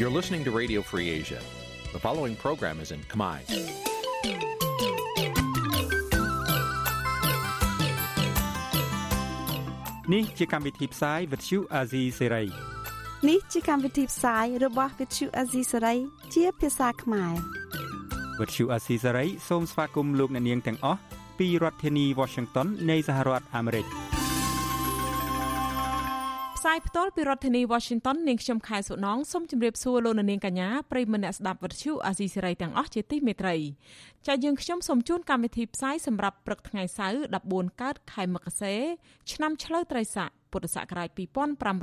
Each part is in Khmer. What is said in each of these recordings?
You're listening to Radio Free Asia. The following program is in Khmer. នេះជាកម្មវិធីផ្សាយ Vuthu Azizi Serai នេះជាកម្មវិធីផ្សាយរបស់ Vuthu Azizi Serai ជាភាសាខ្មែរ Vuthu Azizi Serai សូមស្វាគមន៍លោកអ្នកនាងទាំងអស់ពីរដ្ឋធានី Washington នៃសហរដ្ឋអាមេរិក។ ផ្សាយផ្ទាល់ពីរដ្ឋធានី Washington នាងខ្ញុំខែសុណងសូមជម្រាបសួរលោកនាងកញ្ញាប្រិយមិត្តអ្នកស្ដាប់វិទ្យុអាស៊ីសេរីទាំងអស់ជាទីមេត្រីចា៎យើងខ្ញុំសូមជូនកម្មវិធីផ្សាយសម្រាប់ព្រឹកថ្ងៃសៅរ៍14កើតខែមករាឆ្នាំឆ្លូវត្រីស័កពុទ្ធសករាជ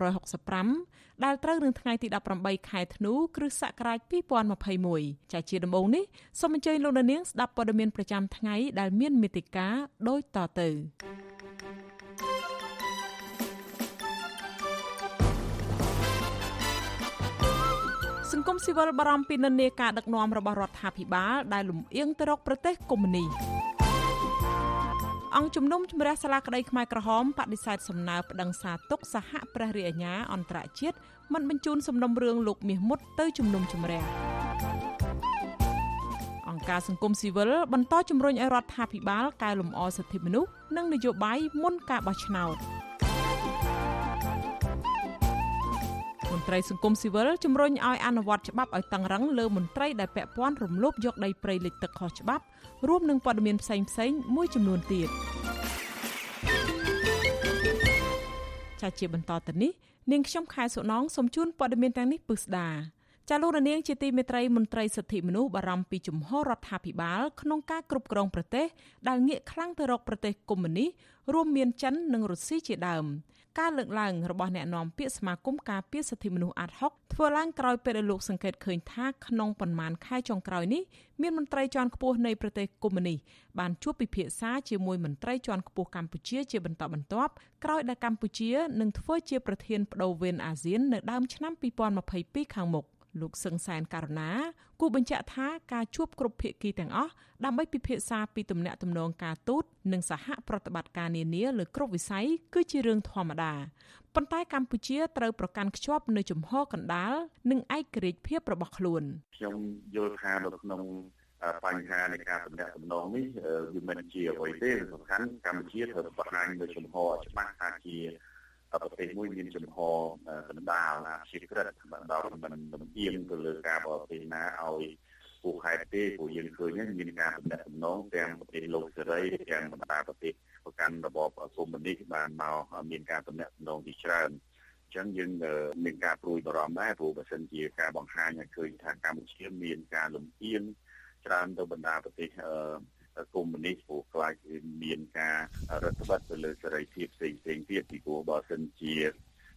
2565ដែលត្រូវនឹងថ្ងៃទី18ខែធ្នូគ្រិស្តសករាជ2021ចា៎ជាដំបូងនេះសូមអញ្ជើញលោកនាងស្ដាប់ព័ត៌មានប្រចាំថ្ងៃដែលមានមេតិការដូចតទៅ សង្គមស៊ីវិលបារម្ភពីនិន្នាការដឹកនាំរបស់រដ្ឋាភិបាលដែលលំអៀងទៅរកប្រទេសកុម្មុយនីសអង្គជំនុំជម្រះសាលាក្តីខ្មែរក្រហមបដិសេធសំណើប្តឹងសារទុកសហព្រះរាជអាជ្ញាអន្តរជាតិមិនបញ្ជូនសំណុំរឿងលោកមាសមុតទៅជំនុំជម្រះអង្គការសង្គមស៊ីវិលបន្តជំរុញឲ្យរដ្ឋាភិបាលកែលម្អសិទ្ធិមនុស្សនិងនយោបាយមុនការបោះឆ្នោត។ ត្រីសង្គមស៊ីវិលជំរុញឲ្យអនុវត្តច្បាប់ឲ្យតឹងរឹងលើមន្ត្រីដែលពាក់ព័ន្ធរំលោភយកដីព្រៃលិចទឹកខុសច្បាប់រួមនឹងព័ត៌មានផ្សេងផ្សេងមួយចំនួនទៀតចាជាបន្តទៅនេះនាងខ្ញុំខែសុណងសូមជូនព័ត៌មានទាំងនេះពឹស្ដាចាលោករនាងជាទីមេត្រីមន្ត្រីសិទ្ធិមនុស្សបារម្ភពីជំហររដ្ឋាភិបាលក្នុងការគ្រប់គ្រងប្រទេសដែលងាកខ្លាំងទៅរកប្រទេសកុម្មុយនីសរួមមានចិននិងរុស្ស៊ីជាដើម ការលើកឡើងរបស់អ្នកនាំពាក្យសមាគមការពារសិទ្ធិមនុស្សអាត់ហុកធ្វើឡើងក្រោយពេលដែលលោកសង្កេតឃើញថាក្នុងប៉ុន្មានខែចុងក្រោយនេះមានមន្ត្រីជាន់ខ្ពស់នៃប្រទេសកុម្មុយនីសបានជួបពិភាក្សាជាមួយមន្ត្រីជាន់ខ្ពស់កម្ពុជាជាបន្តបន្ទាប់ក្រោយដែលកម្ពុជានឹងធ្វើជាប្រធានបដូវវេនអាស៊ាននៅដើមឆ្នាំ2022ខាងមុខ លោកសឹងសែនករណាគូបញ្ជាក់ថាការជួបគ្រប់ភាគីទាំងអស់ដើម្បីពិភាក្សាពីទំនាក់ទំនងការទូតនិងសហប្រតិបត្តិការនានាលើគ្រប់វិស័យគឺជារឿងធម្មតាប៉ុន្តែកម្ពុជាត្រូវប្រកាន់ខ្ជាប់នៅជំហរកណ្ដាលនិងឯករាជ្យភាពរបស់ខ្លួនខ្ញុំយល់ថានៅក្នុងបញ្ហានៃការតំណាក់តំណងនេះវាមិនជាអ្វីទេសំខាន់កម្ពុជាត្រូវបង្ហាញនៅជំហរច្បាស់ថាជា ប្រទេសមួយមានចំហកណ្ដាលអាជីវក្រិតដល់មិនលំអៀងទៅលើការបរទេសណាឲ្យពួកខេត្តទេព្រោះយើងឃើញមានការតំណែងតំណងទាំងប្រទេសលោកសេរីទាំងបណ្ដាប្រទេសប្រកាន់របបកុម្មុយនីសបានមកមានការតំណែងតំណងទីច្រើនអញ្ចឹងយើងមានការព្រួយបារម្ភដែរព្រោះបើសិនជាការបង្ហាញឲ្យឃើញថាកម្ពុជាមានការលំអៀងច្រើនទៅបណ្ដាប្រទេស កុម្មុយនីសព្រោះខ្លាចមានការរដ្ឋបတ်ទៅលើសេរីភាពផ្សេងផ្សេងទៀតពីព្រោះបើសិនជា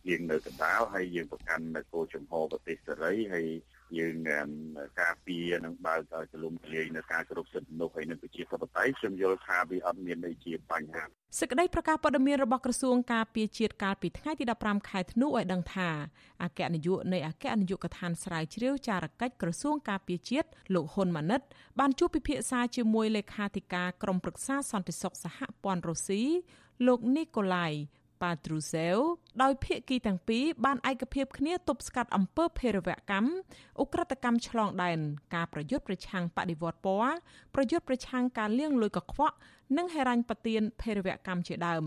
យើងនៅកណ្ដាលហើយយើងប្រកាន់នៅគោលចំហប្រទេសសេរីហើយយើងការពារនិងបើកឲ្យទលំទលាយនៅការគោរពសិទ្ធិមនុស្សហើយនៅប្រជាធិបតេយ្យខ្ញុំយល់ថាវាអត់មានន័យជាបញ្ហា សេចក្តីប្រកាសព័ត៌មានរបស់ក្រសួងការពារជាតិកាលពីថ្ងៃទី15ខែធ្នូឲ្យដឹងថាអគ្គនាយកនៃអគ្គនាយកដ្ឋានស្រាវជ្រាវចារកិច្ចក្រសួងការពារជាតិលោកហ៊ុនម៉ាណិត បានជួបពិភាក្សាជាមួយលេខាធិការក្រុមប្រឹក្សាសន្តិសុខសហព័ន្ធរុស្ស៊ីលោកនីកូឡៃប៉ាទ្រូសែវដោយភាគីទាំងពីរបានឯកភាពគ្នាទប់ស្កាត់អំពើភេរវកម្មឧក្រិដ្ឋកម្មឆ្លងដែនការប្រយុទ្ធប្រឆាំងបដិវត្តពណ៌ប្រយុទ្ធប្រឆាំងការលាងលុយកខ្វក់ និងហេរញ្ញប្បទានភេរវកម្មជាដើម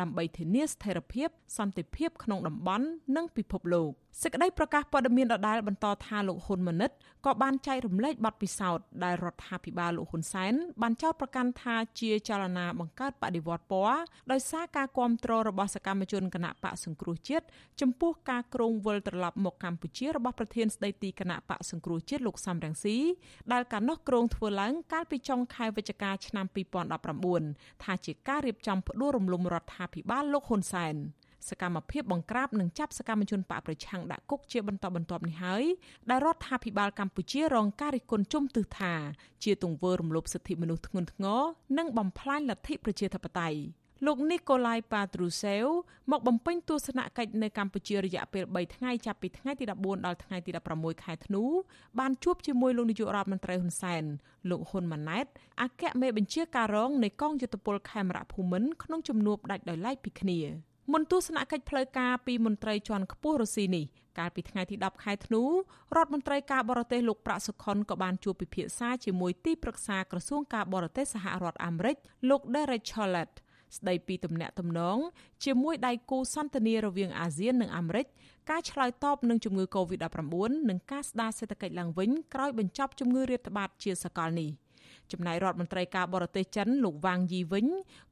ដើម្បីធានាស្ថិរភាពសន្តិភាពក្នុងតំបន់និងពិភពលោកសេចក្តីប្រកាសព័ត៌មានដដែលបន្តថាលោកហ៊ុនម៉ាណិតក៏បានចែករំលែកបទពិសោធន៍ដែលរដ្ឋាភិបាលលោកហ៊ុនសែនបានចោទប្រកាន់ថាជាចលនាបង្កើតបដិវត្តពណ៌ដោយសារការគ្រប់គ្រងរបស់សកម្មជនគណៈបកសង្គ្រោះជាតិចំពោះការគ្រងវិលត្រឡប់មកកម្ពុជារបស់ប្រធានស្ដីទីគណៈបកសង្គ្រោះជាតិលោកសំរងស៊ីដែលកាលនោះគ្រងធ្វើឡើងកាលពីចុងខែវិច្ឆិកាឆ្នាំ2019ថាជាការរៀបចំផ្ដួលរំលំរដ្ឋាភិបាលលោកហ៊ុនសែនសកម្មភាពបង្ក្រាបនិងចាប់សកម្មជនបកប្រឆាំងដាក់គុកជាបន្តបន្ទាប់នេះហើយដែលរដ្ឋាភិបាលកម្ពុជារងការរិះគន់ជុំទិសថា ជាទង្វើរំលោភសិទ្ធិមនុស្សធ្ងន់ធ្ងរនិងបំផ្លាញលទ្ធិប្រជាធិបតេយ្យ លោកនីកូឡាយប៉ាទ្រូសែវមកបំពេញទស្សនកិច្ចនៅកម្ពុជារយៈពេល3ថ្ងៃចាប់ពីថ្ងៃទី14ដល់ថ្ងៃទី16ខែធ្នូបានជួបជាមួយលោកនាយករដ្ឋមន្ត្រីហ៊ុនសែនលោកហ៊ុនម៉ាណែតអគ្គមេបញ្ជាការរងនៃកងយុទ្ធពលខេមរៈភូមិន្ទក្នុងជំនួបដាច់ដោយឡែកពីគ្នាមុនទស្សនកិច្ចផ្លូវការពីមន្ត្រីជាន់ខ្ពស់រុស្ស៊ីនេះកាលពីថ្ងៃទី10ខែធ្នូរដ្ឋមន្ត្រីការបរទេសលោកប្រាក់សុខុនក៏បានជួបពិភាក្សាជាមួយទីប្រឹក្សាក្រសួងការបរទេសសហរដ្ឋអាមេរិកលោក Derek Chollet ស្ដីពីទំនាក់ទំនងជាមួយដៃគូសន្ទនារវាងអាស៊ាននិងអាមេរិកការឆ្លើយតបនឹងជំងឺ Covid-19 និងការស្ដារសេដ្ឋកិច្ចឡើងវិញក្រោយបញ្ចប់ជំងឺរាតត្បាតជាសកលនេះ។ ចំណែករដ្ឋមន្ត្រីការបរទេសចិនលោកវ៉ាងយីវិញ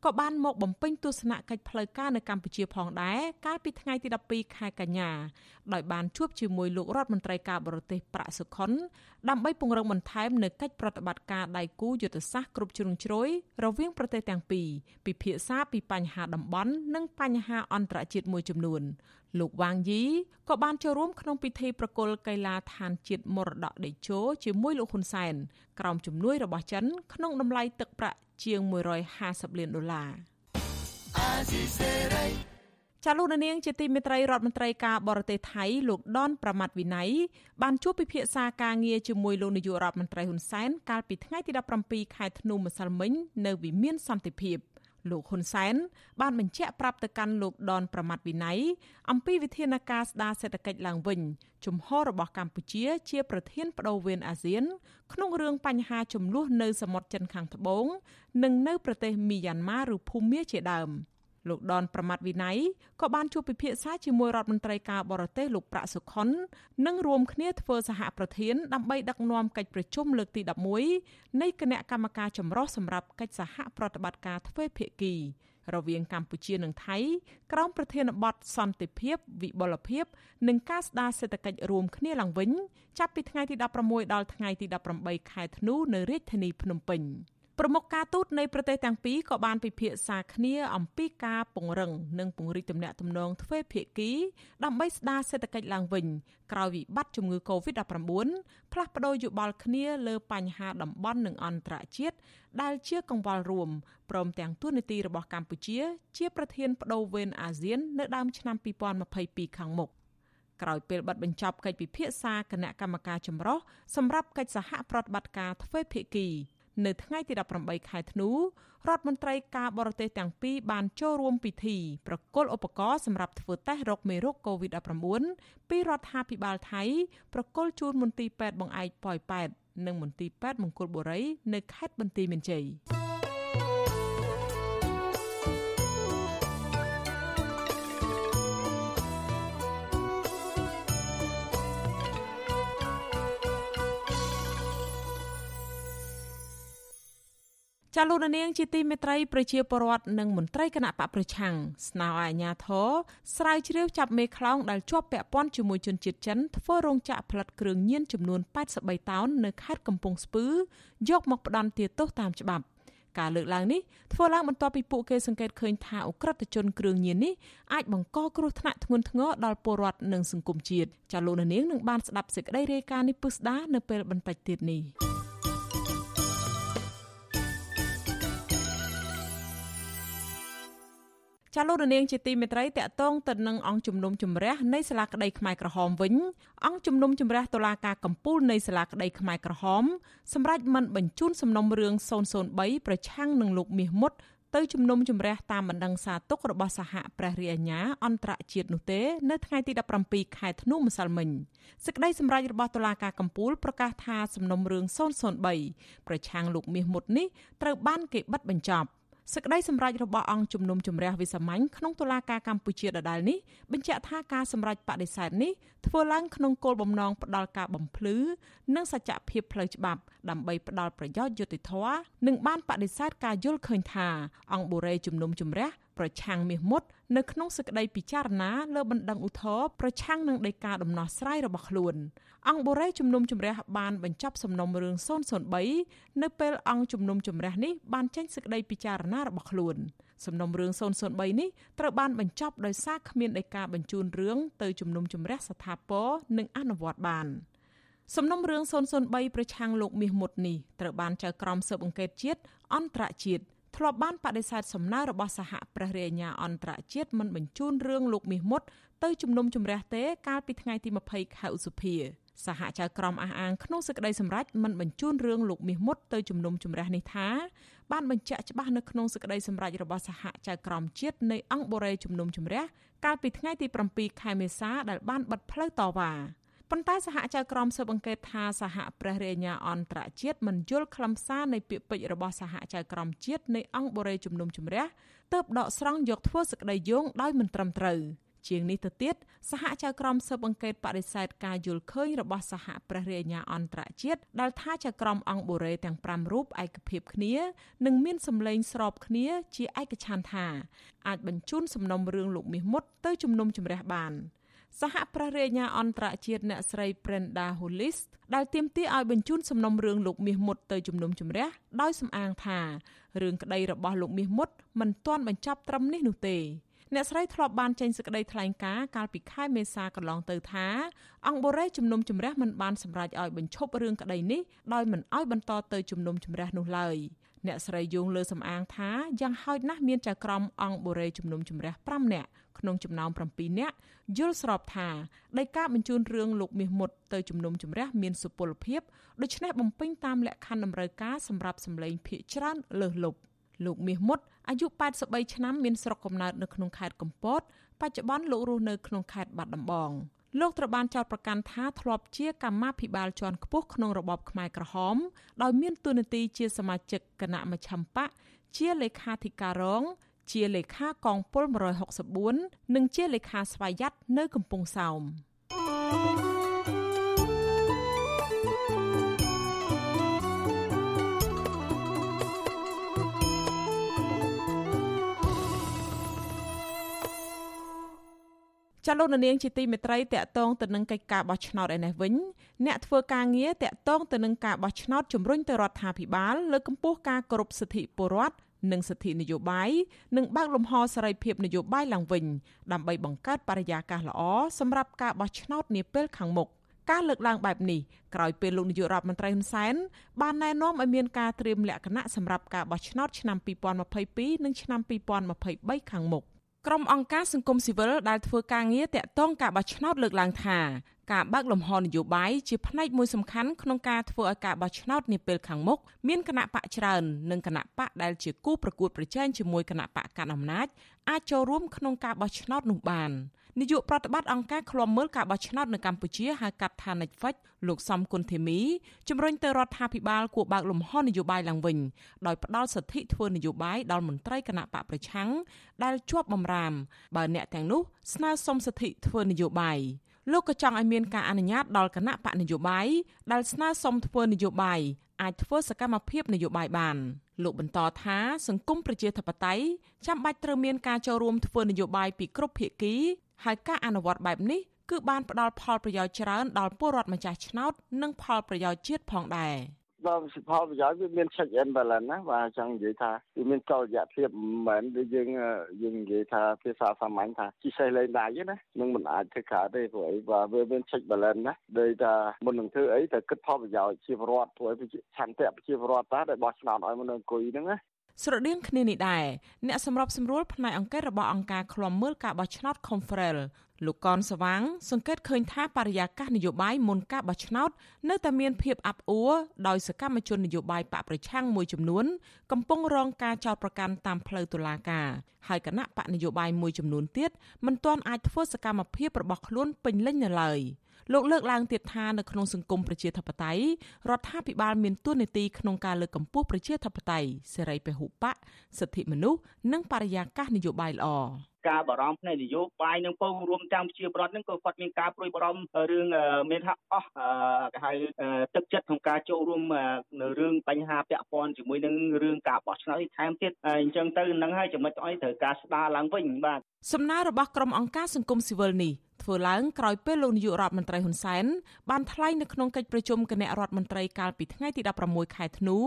ក៏បានមកបំពេញទស្សនកិច្ចផ្លូវការនៅកម្ពុជាផងដែរកាលពីថ្ងៃទី12ខែកញ្ញាដោយបានជួបជាមួយលោករដ្ឋមន្ត្រីការបរទេសប្រាក់សុខុនដើម្បីពង្រឹងបន្ថែមនៅកិច្ចប្រតិបត្តិការដៃគូយុទ្ធសាស្ត្រគ្រប់ជ្រុងជ្រោយរវាងប្រទេសទាំងពីរពិភាក្សាពីបញ្ហាតំបន់និងបញ្ហាអន្តរជាតិមួយចំនួន លោកវ៉ាងយីក៏បានចូលរួមក្នុងពិធីប្រគល់កីឡាឋានជាតិមរតកដេជោជាមួយលោកហ៊ុនសែនក្រោមជំនួយរបស់ចិន ក្នុងតម្លៃទឹកប្រាក់ជាង150លានដុល្លារចាលោកនាងជាទីមេត្រីរដ្ឋមន្ត្រីការបរទេសថៃលោកដនប្រមាត់វិន័យបានជួបពិភាក្សាការងារជាមួយលោកនាយករដ្ឋមន្ត្រីហ៊ុនសែនកាលពីថ្ងៃទី17ខែធ្នូម្សិលមិញនៅវិមានសន្តិភាព លោកហ៊ុនសែនបានបញ្ជាក់ប្រាប់ទៅកាន់លោកដនប្រមាត់វិន័យអំពីវិធានការស្ដារសេដ្ឋកិច្ចឡើងវិញជំហររបស់កម្ពុជាជាប្រធានបដូវវេនអាស៊ាន ក្នុងរឿងបញ្ហាចំនួននៅសមុទ្រចិនខាងត្បូង និងនៅប្រទេសមីយ៉ាន់ម៉ាឬភូមាជាដើម។ លោកដនប្រមាត់វិន័យក៏បានជួបពិភាក្សាជាមួយរដ្ឋមន្ត្រីការបរទេសលោកប្រាក់សុខុននិងរួមគ្នាធ្វើសហប្រធានដើម្បីដឹកនាំកិច្ចប្រជុំលើកទី11នៃគណៈកម្មការចម្រុះសម្រាប់កិច្ចសហប្រតិបត្តិការទ្វេភាគី រវាងកម្ពុជានិងថៃក្រោមប្រធានបទសន្តិភាពវិបុលភាព និងការស្ដារសេដ្ឋកិច្ចរួមគ្នាឡើងវិញ ចាប់ពីថ្ងៃទី16ដល់ថ្ងៃទី18ខែធ្នូនៅរាជធានីភ្នំពេញ។ ប្រមុខការទូតនៃប្រទេសទាំងពីរក៏បានពិភាក្សាគ្នាអំពីការពង្រឹងនិងពង្រីកទំនាក់ទំនងទ្វេភាគីដើម្បីស្ដារសេដ្ឋកិច្ចឡើងវិញក្រោយវិបត្តិជំងឺ Covid-19 ផ្លាស់ប្តូរយោបល់គ្នាលើបញ្ហាតំបន់និងអន្តរជាតិដែលជាកង្វល់រួមព្រមទាំងទួនាទីរបស់កម្ពុជា ជាប្រធានបដូវវេនអាស៊ាននៅដើមឆ្នាំ2022ខាងមុខក្រោយពេលបិទបញ្ចប់កិច្ចពិភាក្សាគណៈកម្មការចម្រុះសម្រាប់កិច្ចសហប្រតិបត្តិការទ្វេភាគី នៅថ្ងៃទី18ខែធ្នូរដ្ឋមន្ត្រីការបរទេសទាំងពីរបានចូលរួមពិធីប្រគល់ឧបករណ៍សម្រាប់ធ្វើតេស្តរកមេរោគ COVID-19 ពីរដ្ឋាភិបាលថៃប្រគល់ជូនមន្ទីរពេទ្យបង្អែកប៉ោយប៉ែតនិងមន្ទីរពេទ្យមង្គលបុរីនៅខេត្តបន្ទាយមានជ័យ។ ចាលោកនាងជាទីមេត្រីប្រជាពលរដ្ឋនិងមន្ត្រីគណៈបកប្រឆាំងស្នើឲ្យអាជ្ញាធរស្រាវជ្រាវចាប់មេខ្លោងដែលជាប់ពាក់ព័ន្ធជាមួយជនជាតិចិនធ្វើរោងចក្រផលិតគ្រឿងញៀនចំនួន83តោននៅខេត្តកំពង់ស្ពឺយកមកផ្ដន់ទោសតាមច្បាប់ការលើកឡើងនេះធ្វើឡើងបន្ទាប់ពីពួកគេសង្កេតឃើញថាអுក្រិតជនគ្រឿងញៀននេះអាចបង្កគ្រោះថ្នាក់ធ្ងន់ធ្ងរដល់ពលរដ្ឋនិងសង្គមជាតិចាលោកនាងនឹងបានស្ដាប់សេចក្តីរាយការណ៍នេះពិស្ដានៅពេលបន្តិចទៀតនេះ ចាលោករនាងជាទីមេត្រីតកតងទៅនឹងអង្គជំនុំជម្រះនៃសាលាក្តីខ្មែរក្រហមវិញអង្គជំនុំជម្រះតុលាការកំពូលនៃសាលាក្តីខ្មែរក្រហមសម្រាប់មិនបញ្ជូនសំណុំរឿង003ប្រឆាំងនឹងលោកមាសមុតទៅជំនុំជម្រះតាមបណ្ដឹងសារទុករបស់សហព្រះរាជអាជ្ញាអន្តរជាតិនោះទេនៅថ្ងៃទី17ខែធ្នូម្សិលមិញសេចក្តីសម្រេចរបស់តុលាការកំពូលប្រកាសថាសំណុំរឿង003ប្រឆាំងលោកមាសមុតនេះត្រូវបានគេបិទបញ្ចប់ សេចក្តីសម្រេចរបស់អង្គជំនុំជម្រះវិសាមញ្ញក្នុងតុលាការកម្ពុជាដដែលនេះបញ្ជាក់ថាការសម្រេចបដិសេធនេះធ្វើឡើងក្នុងគោលបំណងផ្ដាល់ការបំភ្លឺនិងសច្ចភាពផ្លូវច្បាប់ដើម្បីផ្ដាល់ប្រយោជន៍យុត្តិធម៌និងបានបដិសេធការយល់ឃើញថាអង្គបុរេជំនុំជម្រះប្រឆាំងមាសមុត នៅក្នុងសេចក្តីពិចារណាលើបណ្ដឹងឧទ្ធរប្រឆាំងនឹងដីកាដំណោះស្រាយរបស់ខ្លួនអង្គបុរេជំនុំជម្រះបានបញ្ចប់សំណុំរឿង003នៅពេលអង្គជំនុំជម្រះនេះបានចេញសេចក្តីពិចារណារបស់ខ្លួនសំណុំរឿង003នេះត្រូវបានបញ្ចប់ដោយសារគ្មានដីកាបញ្ជូនរឿងទៅជំនុំជម្រះស្ថាពរនិងអនុវត្តបានសំណុំរឿង003ប្រឆាំងលោកមាសមុតនេះត្រូវបានចៅក្រមស៊ើបអង្កេតជាតិអន្តរជាតិ ធ្លាប់បានបដិសេធសំណើរបស់សហព្រះរាជអាជ្ញាអន្តរជាតិមិនបញ្ជូនរឿងលោកមាសមុតទៅជំនុំជម្រះទេកាលពីថ្ងៃទី20ខែឧសភាសហចៅក្រមអះអាងក្នុងសេចក្តីសម្រេចមិនបញ្ជូនរឿងលោកមាសមុតទៅជំនុំជម្រះនេះថាបានបញ្ជាក់ច្បាស់នៅក្នុងសេចក្តីសម្រេចរបស់សហចៅក្រមជាតិនៃអង្គបូរេជំនុំជម្រះកាលពីថ្ងៃទី7ខែមេសាដែលបានបិទផ្លូវតវ៉ា ប៉ុន្តែសហចៅក្រមស៊ើបអង្កេតថាសហព្រះរាជអាជ្ញាអន្តរជាតិមិនយល់ខ្លឹមសារនៃពាក្យពេចន៍របស់សហចៅក្រមជាតិនៃអង្គបូរេជំនុំជម្រះទើបដកស្រង់យកធ្វើសេចក្តីយោងដោយមិនត្រឹមត្រូវ។ជាងនេះទៅទៀតសហចៅក្រមស៊ើបអង្កេតបដិសេធការយល់ឃើញរបស់សហព្រះរាជអាជ្ញាអន្តរជាតិដែលថាចៅក្រមអង្គបូរេទាំង5រូបឯកភាពគ្នានិងមានសម្លេងស្របគ្នាជាឯកច្ឆន្ទថាអាចបញ្ជូនសំណុំរឿងលោកមាសមុតទៅជំនុំជម្រះបាន សហព្រះរាជអាជ្ញាអន្តរជាតិអ្នកស្រី Brenda Hollis ដែលទាមទារឲ្យបញ្ជូនសំណុំរឿងលោកមាសមុតទៅជំនុំជម្រះដោយសំអាងថារឿងក្តីរបស់លោកមាសមុតមិនទាន់បញ្ចប់ត្រឹមនេះនោះទេអ្នកស្រីធ្លាប់បានចេញសេចក្តីថ្លែងការណ៍កាលពីខែមេសាកន្លងទៅថាអង្គបូរេជំនុំជម្រះមិនបានសម្រេចឲ្យបញ្ឈប់រឿងក្តីនេះដោយមិនឲ្យបន្តទៅជំនុំជម្រះនោះឡើយអ្នកស្រីយងលើសំអាងថាយ៉ាងហោចណាស់មានចៅក្រមអង្គបូរេជំនុំជម្រះ5នាក់ ក្នុងចំណោម7នាក់យល់ស្របថាដីកាបញ្ជូនរឿងលោកមាសមុតទៅជំនុំជម្រះមានសុពលភាពដូច្នេះបំពេញតាមលក្ខខណ្ឌតម្រូវការសម្រាប់សម្លេងភាកច្រើនលើសលប់លោកមាសមុតអាយុ83ឆ្នាំមានស្រុកកំណើតនៅក្នុងខេត្តកំពតបច្ចុប្បន្នលោករស់នៅក្នុងខេត្តបាត់ដំបងលោកត្រូវបានចោទប្រកាន់ថាធ្លាប់ជាកម្មាភិបាលជាន់ខ្ពស់ក្នុងរបបខ្មែរក្រហមដោយមានតួនាទីជាសមាជិកគណៈមជ្ឈិមបកជាលេខាធិការរង ជាលេខាកងពល164និងជាលេខាស្វ័យយ័តនៅកំពង់សោម thank you ចាលោកនាងជាទីមេត្រីតកតងទៅនឹងកិច្ចការបោះឆ្នោតឯនេះវិញអ្នកធ្វើការងារតកតងទៅនឹងការបោះឆ្នោតជំរុញទៅរដ្ឋាភិបាលលើកកម្ពស់ការគោរពសិទ្ធិពលរដ្ឋ និងសិទ្ធិនយោបាយនិងបើកលំហសេរីភាពនយោបាយឡើងវិញដើម្បីបង្កើតបរិយាកាសល្អសម្រាប់ការបោះឆ្នោតនាពេលខាងមុខការលើកឡើងបែបនេះក្រោយពេលលោកនាយករដ្ឋមន្ត្រីហ៊ុនសែនបានណែនាំឲ្យមានការត្រៀមលក្ខណៈសម្រាប់ការបោះឆ្នោតឆ្នាំ2022និងឆ្នាំ2023ខាងមុខក្រុមអង្គការសង្គមស៊ីវិលដែលធ្វើការងារតាក់ទងការបោះឆ្នោតលើកឡើងថា ការបើកលំហនយោបាយជាផ្នែកមួយសំខាន់ក្នុងការធ្វើឲ្យការបោះឆ្នោតនាពេលខាងមុខមានគណៈបកច្រើននិងគណៈបកដែលជាគូប្រកួតប្រជែងជាមួយគណៈបកកណ្ដាលអំណាចអាចចូលរួមក្នុងការបោះឆ្នោតនោះបាន។នាយកប្រតិបត្តិអង្គការឃ្លាំមើលការបោះឆ្នោតនៅកម្ពុជាហៅកាត់ថា Netflix លោកសំគុណធីមីជំរុញទៅរដ្ឋាភិបាលគួរបើកលំហនយោបាយឡើងវិញដោយផ្ដល់សិទ្ធិធ្វើនយោបាយដល់មន្ត្រីគណៈបកប្រឆាំងដែលជាប់បំរាមបើអ្នកទាំងនោះស្នើសុំសិទ្ធិធ្វើនយោបាយ លោកក៏ចង់ឲ្យមានការអនុញ្ញាតដល់គណៈបកនយោបាយដែលស្នើសុំធ្វើនយោបាយអាចធ្វើសកម្មភាពនយោបាយបានលោកបន្តថាសង្គមប្រជាធិបតេយ្យចាំបាច់ត្រូវមានការចូលរួមធ្វើនយោបាយពីគ្រប់ភាគីហើយការអនុវត្តបែបនេះគឺបានផ្ដល់ផលប្រយោជន៍ច្រើនដល់ពលរដ្ឋម្ចាស់ឆ្នោត និងផលប្រយោជន៍ជាតិផងដែរ ដល់សិផលប្រយោជន៍វាមាន check and balance ណាបាទចង់និយាយថាវាមានតលយៈភាពមិនមែនដូចយើងយើងនិយាយថាភាសាសាមញ្ញថាជីសេះលេងដៃណានឹងមិនអាចធ្វើកើតទេព្រោះអីបាទវាមាន check balance ណាដូចថាមុននឹងធ្វើអីត្រូវគិតផលប្រយោជន៍ជាប្រវត្តិព្រោះឆន្ទៈប្រជាពលរដ្ឋតាដែលបោះឆ្នោតឲ្យមនុស្សអង្គុយហ្នឹងណាស្រដៀងគ្នានេះដែរអ្នកសម្របសម្រួលផ្នែកអង្គការរបស់អង្គការឃ្លាំមើលការបោះឆ្នោត Confrel លោកកនសវាងសង្កេតឃើញថាបរិយាកាសនយោបាយមុនការបោះឆ្នោតនៅតែមានភាពអាប់អួរដោយសកម្មជននយោបាយបកប្រឆាំងមួយចំនួន កំពុងរងការចោទប្រកាន់តាមផ្លូវតុលាការហើយគណៈបកនយោបាយមួយចំនួនទៀតមិនទាន់អាចធ្វើសកម្មភាពរបស់ខ្លួនពេញលេញនៅឡើយ។លោកលើកឡើងទៀតថានៅក្នុងសង្គមប្រជាធិបតេយ្យរដ្ឋាភិបាលមានទួនាទីក្នុងការលើកកម្ពស់ប្រជាធិបតេយ្យសេរីពហុបកសិទ្ធិមនុស្សនិងបរិយាកាសនយោបាយល្អ ការបារម្ភផ្នែកនយោបាយនឹងពងរួមទាំងជាប្រដ្ឋនឹងក៏គាត់មានការព្រួយបារម្ភរឿងមានថាអស់គេហៅទឹកចិត្តក្នុងការចូលរួមនៅរឿងបញ្ហាពាក់ព័ន្ធជាមួយនឹងរឿងការបោះឆ្នោតថែមទៀតអញ្ចឹងទៅនឹងហើយចំណុចអីត្រូវការស្ដារឡើងវិញបាទសំណើរបស់ក្រុមអង្គការសង្គមស៊ីវិលនេះ ធ្វើឡើងក្រោយពេលលោកនាយករដ្ឋមន្ត្រីហ៊ុនសែនបានថ្លែងនៅក្នុងកិច្ចប្រជុំគណៈរដ្ឋមន្ត្រីកាលពីថ្ងៃទី16ខែធ្នូ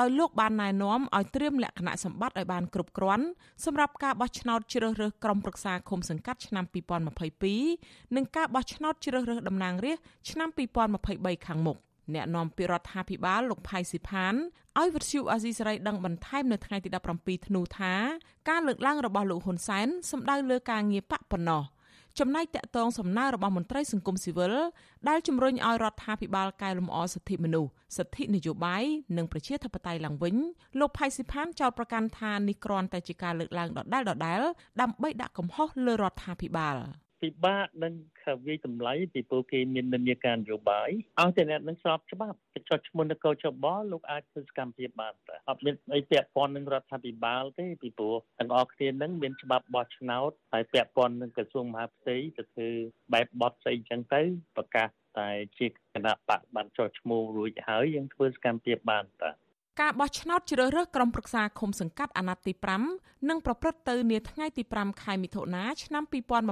ដោយលោកបានណែនាំឲ្យត្រៀមលក្ខណៈសម្បត្តិឲ្យបានគ្រប់គ្រាន់សម្រាប់ការបោះឆ្នោតជ្រើសរើសក្រុមប្រឹក្សាឃុំសង្កាត់ឆ្នាំ2022និងការបោះឆ្នោតជ្រើសរើសតំណាងរាស្ត្រឆ្នាំ2023ខាងមុខអ្នកនាំពាក្យរដ្ឋាភិបាលលោកផៃស៊ីផានឲ្យវិទ្យុអាស៊ីសេរីដឹងបន្ថែមនៅថ្ងៃទី17ធ្នូថាការលើកឡើងរបស់លោកហ៊ុនសែនសំដៅលើការងារបកប៉ុណ្ណោះ ចំណែកតកតងសំណើរបស់មន្ត្រីសង្គមស៊ីវិលដែលជំរុញឲ្យរដ្ឋាភិបាលកែលម្អសិទ្ធិមនុស្សសិទ្ធិនយោបាយនិងប្រជាធិបតេយ្យឡើងវិញលោកផៃស៊ីផានចោទប្រកាន់ថានេះគ្រាន់តែជាការលើកឡើងដដែលៗដើម្បីដាក់កំហុសលើរដ្ឋាភិបាល។ ពិបាកនឹងវាយតម្លៃពីព្រោះគេមាននិន្នាការនយោបាយឲ្យតែអ្នកនឹងស្របច្បាប់ចុះឈ្មោះនគរចបលោកអាចធ្វើសកម្មភាពបានតែអត់មានអីពាក់ព័ន្ធនឹងរដ្ឋាភិបាលទេពីព្រោះទាំងអស់គ្នានឹងមានច្បាប់បោះឆ្នោតហើយពាក់ព័ន្ធនឹងក្រសួងមហាផ្ទៃទៅធ្វើបែបបត់ស្អីចឹងទៅប្រកាសតែជាគណៈបកបានចុះឈ្មោះរួចហើយយើងធ្វើសកម្មភាពបានតា ការបោះឆ្នោតជ្រើសរើសក្រុមប្រឹក្សាឃុំសង្កាត់អាណត្តិទី5នឹងប្រព្រឹត្តទៅនាថ្ងៃទី5ខែមិថុនាឆ្នាំ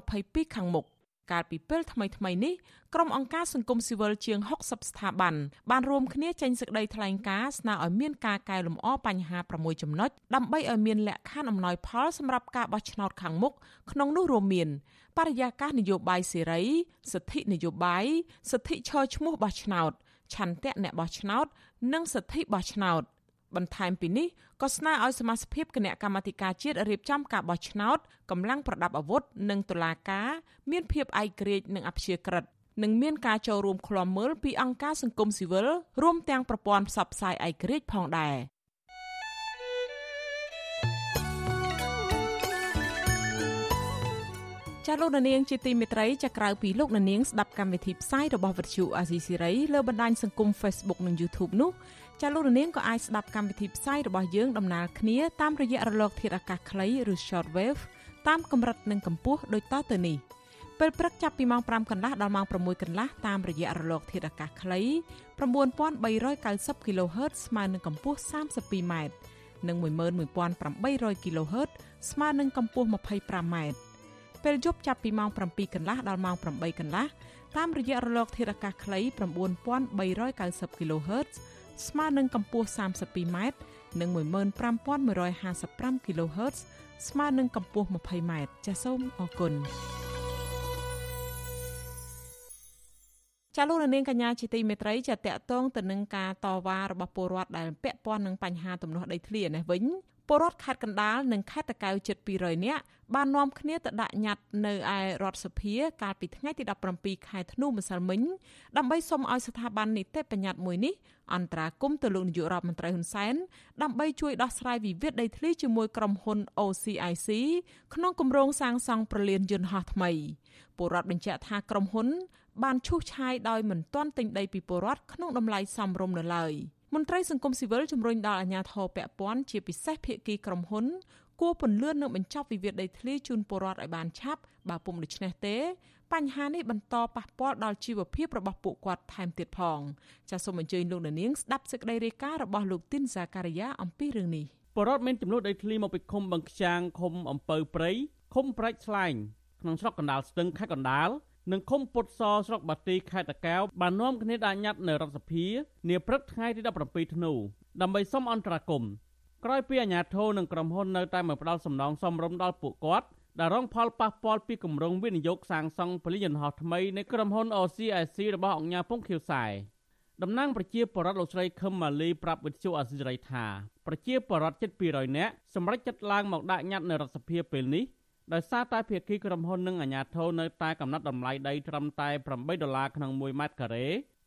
2022ខាងមុខកាលពីពេលថ្មីថ្មីនេះក្រុមអង្គការសង្គមស៊ីវិលជាង60ស្ថាប័នបានរួមគ្នាចេញសេចក្តីថ្លែងការណ៍ស្នើឲ្យមានការកែលម្អបញ្ហា6ចំណុចដើម្បីឲ្យមានលក្ខខណ្ឌអំណោយផលសម្រាប់ការបោះឆ្នោតខាងមុខក្នុងនោះរួមមាន បរិយាកាសនយោបាយសេរីសិទ្ធិនយោបាយសិទ្ធិឈរឈ្មោះបោះឆ្នោតឆន្ទៈអ្នកបោះឆ្នោត និងសិទ្ធិបោះឆ្នោតបន្ថែមពីនេះក៏ស្នើឲ្យសមាជិកគណៈកម្មាធិការជាតិរៀបចំការបោះឆ្នោតកម្លាំងប្រដាប់អាវុធនិងតុលាការមានភាពឯករាជ្យនិងអព្យាក្រឹតនិងមានការចូលរួមឃ្លាំមើលពីអង្គការសង្គមស៊ីវិលរួមទាំងប្រព័ន្ធផ្សព្វផ្សាយឯករាជ្យផងដែរ ចាលោកនាងជាទីមេត្រីចាក្រៅពីលោកនាងស្ដាប់កម្មវិធីផ្សាយរបស់វិទ្យុអាស៊ីសេរីលើបណ្ដាញសង្គម Facebook និង YouTube នោះចាលោកនាងក៏អាចស្ដាប់កម្មវិធីផ្សាយរបស់យើងដំណើរគ្នាតាមរយៈរលក ធាតុអាកាសខ្លីឬ Shortwave តាមកម្រិតនិងកម្ពស់ដូចតទៅនេះពេលព្រឹកចាប់ពីម៉ោង5កន្លះដល់ម៉ោង6កន្លះតាមរយៈរលក ធាតុអាកាសខ្លី9390 kHz ស្មើនឹងកម្ពស់ 32m និង11800 kHz ស្មើនឹងកម្ពស់ 25m ពេលយប់ចាប់ពីម៉ោង7កន្លះដល់ម៉ោង8កន្លះតាមរយៈរលកធាតុអាកាសខ្លី9390 kHz ស្មើនឹងកម្ពស់ 32m និង15155 kHz ស្មើនឹងកម្ពស់ 20m ចាសសូមអរគុណចាលោកនាងកញ្ញាជាទីមេត្រីចាតកតងទៅនឹងការតវ៉ារបស់ពលរដ្ឋដែលពាក់ព័ន្ធនឹងបញ្ហាទំនាស់ដីធ្លីនេះវិញពលរដ្ឋខេត្តកណ្ដាលនិងខេត្តតាកែវជិត200នាក់ បាននាំគ្នាទៅដាក់ញត្តិនៅឯរដ្ឋសភាកាលពីថ្ងៃទី17ខែធ្នូម្សិលមិញដើម្បីសុំឲ្យស្ថាប័ននីតិបញ្ញត្តិមួយនេះអន្តរាគមន៍ទៅលោកនាយករដ្ឋមន្ត្រីហ៊ុនសែនដើម្បីជួយដោះស្រាយវិវាទដីធ្លីជាមួយក្រុមហ៊ុន OCIC ក្នុងគម្រោងសាងសង់ប្រលានយន្តហោះថ្មីពលរដ្ឋបញ្ជាក់ថាក្រុមហ៊ុន បានឈូសឆាយដោយមិនទាន់ទិញដីពីពលរដ្ឋក្នុងតម្លៃសមរម្យនៅឡើយ។មន្ត្រីសង្គមស៊ីវិលជំរុញដល់អាជ្ញាធរពាក់ព័ន្ធជាពិសេសភាគីក្រុមហ៊ុន គួរពន្លឿននិងបញ្ចប់វិវាទដីធ្លីជូនពលរដ្ឋឲ្យបានឆាប់បើពុំដូច្នេះទេ បញ្ហានេះបន្តប៉ះពាល់ដល់ជីវភាពរបស់ពួកគាត់ថែមទៀតផងចាសសូមអញ្ជើញលោកនាងស្ដាប់សេចក្តីរាយការណ៍របស់លោកទីនសាការីយ៉ាអំពីរឿងនេះបរដ្ឋមានចំនួនដីធ្លីមកពីឃុំបឹងខ្ចាងឃុំអំពៅព្រៃឃុំប្រាច់ស្លែងក្នុងស្រុកកណ្ដាលស្ទឹងខេត្តកណ្ដាលនិងឃុំពុតសស្រុកបាទីខេត្តតាកែវបាននាំគ្នាដាក់ញត្តិនៅរដ្ឋសភានាព្រឹកថ្ងៃទី17ធ្នូដើម្បីសុំអន្តរាគមន៍ ក្រោយពីអាជ្ញាធរនិងក្រុមហ៊ុននៅតែមិនផ្ដល់សំណងសមរម្យដល់ពួកគាត់ដែលរងផលប៉ះពាល់ពីគម្រោងវិនិយោគសាងសង់ពលិយន្តហោះថ្មីនៃក្រុមហ៊ុន OCIC របស់អង្គការពងខៀវសែតំណាងប្រជាពលរដ្ឋលោកស្រីខឹមម៉ាលីប្រាប់វិទ្យុអសិរ័យថាប្រជាពលរដ្ឋជិត200នាក់សម្រេចចិត្តឡើងមកដាក់ញត្តិនៅរដ្ឋសភាពេលនេះដោយសារតែភាគីក្រុមហ៊ុននិងអាជ្ញាធរនៅតែកំណត់តម្លៃដីត្រឹមតែ8ដុល្លារក្នុង1ម៉ែត្រការ៉េ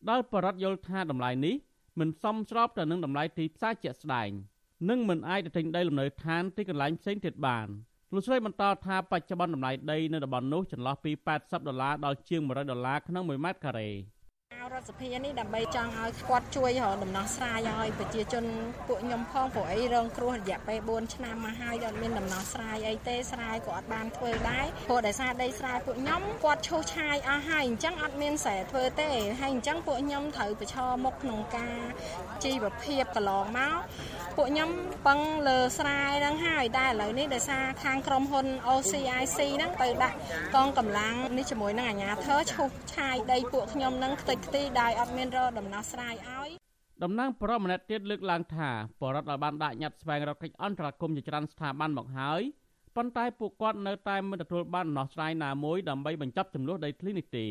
ដោយបរដ្ឋយល់ថាតម្លៃនេះមិនសមស្របទៅនឹងតម្លៃទីផ្សារជាក់ស្ដែង និងមិនអាចទៅទិញដីលំនៅឋានទីកន្លែងផ្សេងទៀតបានលោកស្រីបន្តថាបច្ចុប្បន្នតម្លៃដីនៅតំបន់នោះចន្លោះពី80ដុល្លារដល់ជាង100ដុល្លារក្នុង1ម៉ែត្រការ៉េ រដ្ឋសភានេះដើម្បីចង់ឲ្យគាត់ជួយរកដំណោះស្រាយឲ្យប្រជាជនពួកខ្ញុំផងព្រោះអីរងគ្រោះរយៈពេល4ឆ្នាំមកហើយអត់មានដំណោះស្រាយអីទេស្រែក៏អត់បានធ្វើដែរព្រោះដោយសារដីស្រែពួកខ្ញុំគាត់ឈូសឆាយអស់ហើយអញ្ចឹងអត់មានស្រែធ្វើទេហើយអញ្ចឹងពួកខ្ញុំត្រូវប្រឈមមុខក្នុងការជីវភាពកន្លងមកពួកខ្ញុំពឹងលើស្រែហ្នឹងហើយតែឥឡូវនេះដោយសារខាងក្រុមហ៊ុន OCIC ហ្នឹងទៅដាក់កងកម្លាំងនេះជាមួយនឹងអាជ្ញាធរឈូសឆាយដីពួកខ្ញុំហ្នឹងខ្ទេចខ្ទីដោយអត់មានរកដំណោះស្រាយឲ្យតំណាងប្រមម្នាក់ទៀតលើកឡើងថាបរដ្ឋបានដាក់ញត្តិស្វែងរកកិច្ចអន្តរាគមន៍ជាច្រើនស្ថាប័នមកហើយប៉ុន្តែពួកគាត់នៅតែមិនទទួលបានដំណោះស្រាយណាមួយដើម្បីបញ្ចប់ចំនួនដីធ្លីនេះទេ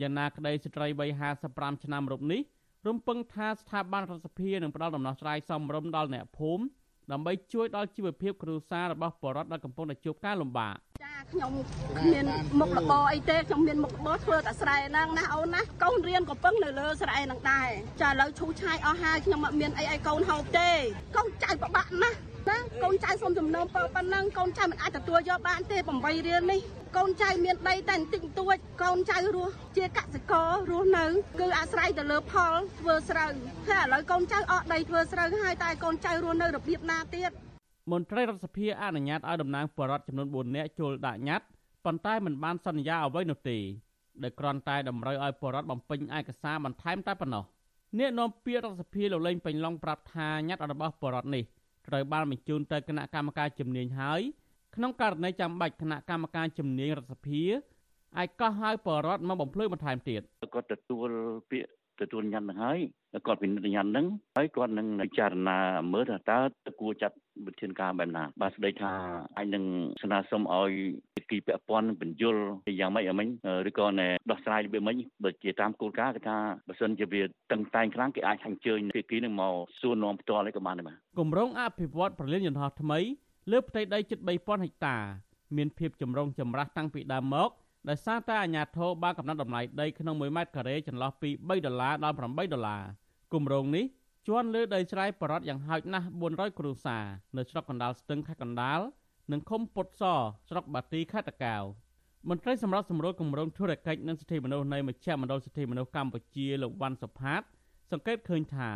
យ៉ាងណាក្តីស្ត្រីវ័យ55ឆ្នាំរូបនេះរំពឹងថាស្ថាប័នរដ្ឋសភានឹងផ្ដល់ដំណោះស្រាយសមរម្យដល់អ្នកភូមិ ដើម្បីជួយដល់ជីវភាពគ្រួសាររបស់ពលរដ្ឋដែលកំពុងតែជួបការលំបាកចាខ្ញុំគ្មានមុខរបរអីទេខ្ញុំមានមុខរបរធ្វើតែស្រែហ្នឹងណាអូនណាកូនរៀនកំពុងនៅលើស្រែហ្នឹងដែរចាឥឡូវឈូឆាយអស់ហើយខ្ញុំអត់មានអីឲ្យកូនហូបទេកូនចៅពិបាកណាស់ ណាកូនចៅសុំសំណូមពរប៉ុណ្ណឹងកូនចៅមិនអាចទទួលយកបានទេ8រៀលនេះកូនចៅមានដីតែបន្តិចបន្តួចកូនចៅរស់ជាកសិកររស់នៅ គឺអាស្រ័យទៅលើផលធ្វើស្រូវហើយឥឡូវកូនចៅអស់ដីធ្វើស្រូវហើយតែកូនចៅរស់នៅរបៀបណាទៀតមន្ត្រីរដ្ឋសភាអនុញ្ញាតឲ្យតំណាងបរដ្ឋចំនួន4នាក់ចូលដាក់ញត្តិប៉ុន្តែមិនបានសន្យាអ្វីនោះទេដោយគ្រាន់តែតម្រូវឲ្យបរដ្ឋបំពេញឯកសារបន្ថែមតែប៉ុណ្ណោះអ្នកនាំពាក្យរដ្ឋសភាលោកលេងពេញឡុងប្រាប់ថាញត្តិរបស់បរដ្ឋនេះ ត្រូវបានបញ្ជូនទៅគណៈកម្មការជំនាញហើយក្នុងករណីចាំបាច់គណៈកម្មការជំនាញរដ្ឋសភាអាចកោះហៅបរដ្ឋមកបំភ្លឺបន្ថែមទៀតគាត់ទទួលពាក្យ ទទួលញ៉ាំនឹងហើយគាត់ពិនិត្យញ៉ាំនឹងហើយគាត់នឹងពិចារណាមើលថាតើតើគួរចាត់វិធានការបែបណាបាទស្ដីថាអាចនឹងស្នើសុំឲ្យភាគីពាក់ព័ន្ធបញ្យលយ៉ាងម៉េចអ្មិញឬក៏ណែដោះស្រាយរបៀបម៉េចបើជាតាមគោលការណ៍គេថាបើសិនជាវាតឹងតែងខ្លាំងគេអាចអញ្ជើញភាគីនឹងមកសួរនាំផ្ទាល់អីក៏បានដែរបាទគម្រោងអភិវឌ្ឍប្រលានយន្តហោះថ្មីលើផ្ទៃដីជិត3000ហិកតា មានភាពចម្រុងចម្រាស់តាំងពីដើមមក ដោយសារតែអាជ្ញាធរបានកំណត់តម្លៃដីក្នុង1ម៉ែត្រការ៉េចន្លោះពី3ដុល្លារដល់8ដុល្លារគម្រោងនេះជន់លើដីស្រែបរតយ៉ាងហោចណាស់400គ្រួសារនៅស្រុកកណ្ដាលស្ទឹងខេត្តកណ្ដាលនិងឃុំពុតសស្រុកបាទីខេត្តតាកែវមន្ត្រីសម្រាប់សម្រួលគម្រោងធុរកិច្ចនិងសិទ្ធិមនុស្សនៃមជ្ឈមណ្ឌលសិទ្ធិមនុស្សកម្ពុជាលោកវ៉ាន់សុផាត សង្កេតឃើញថា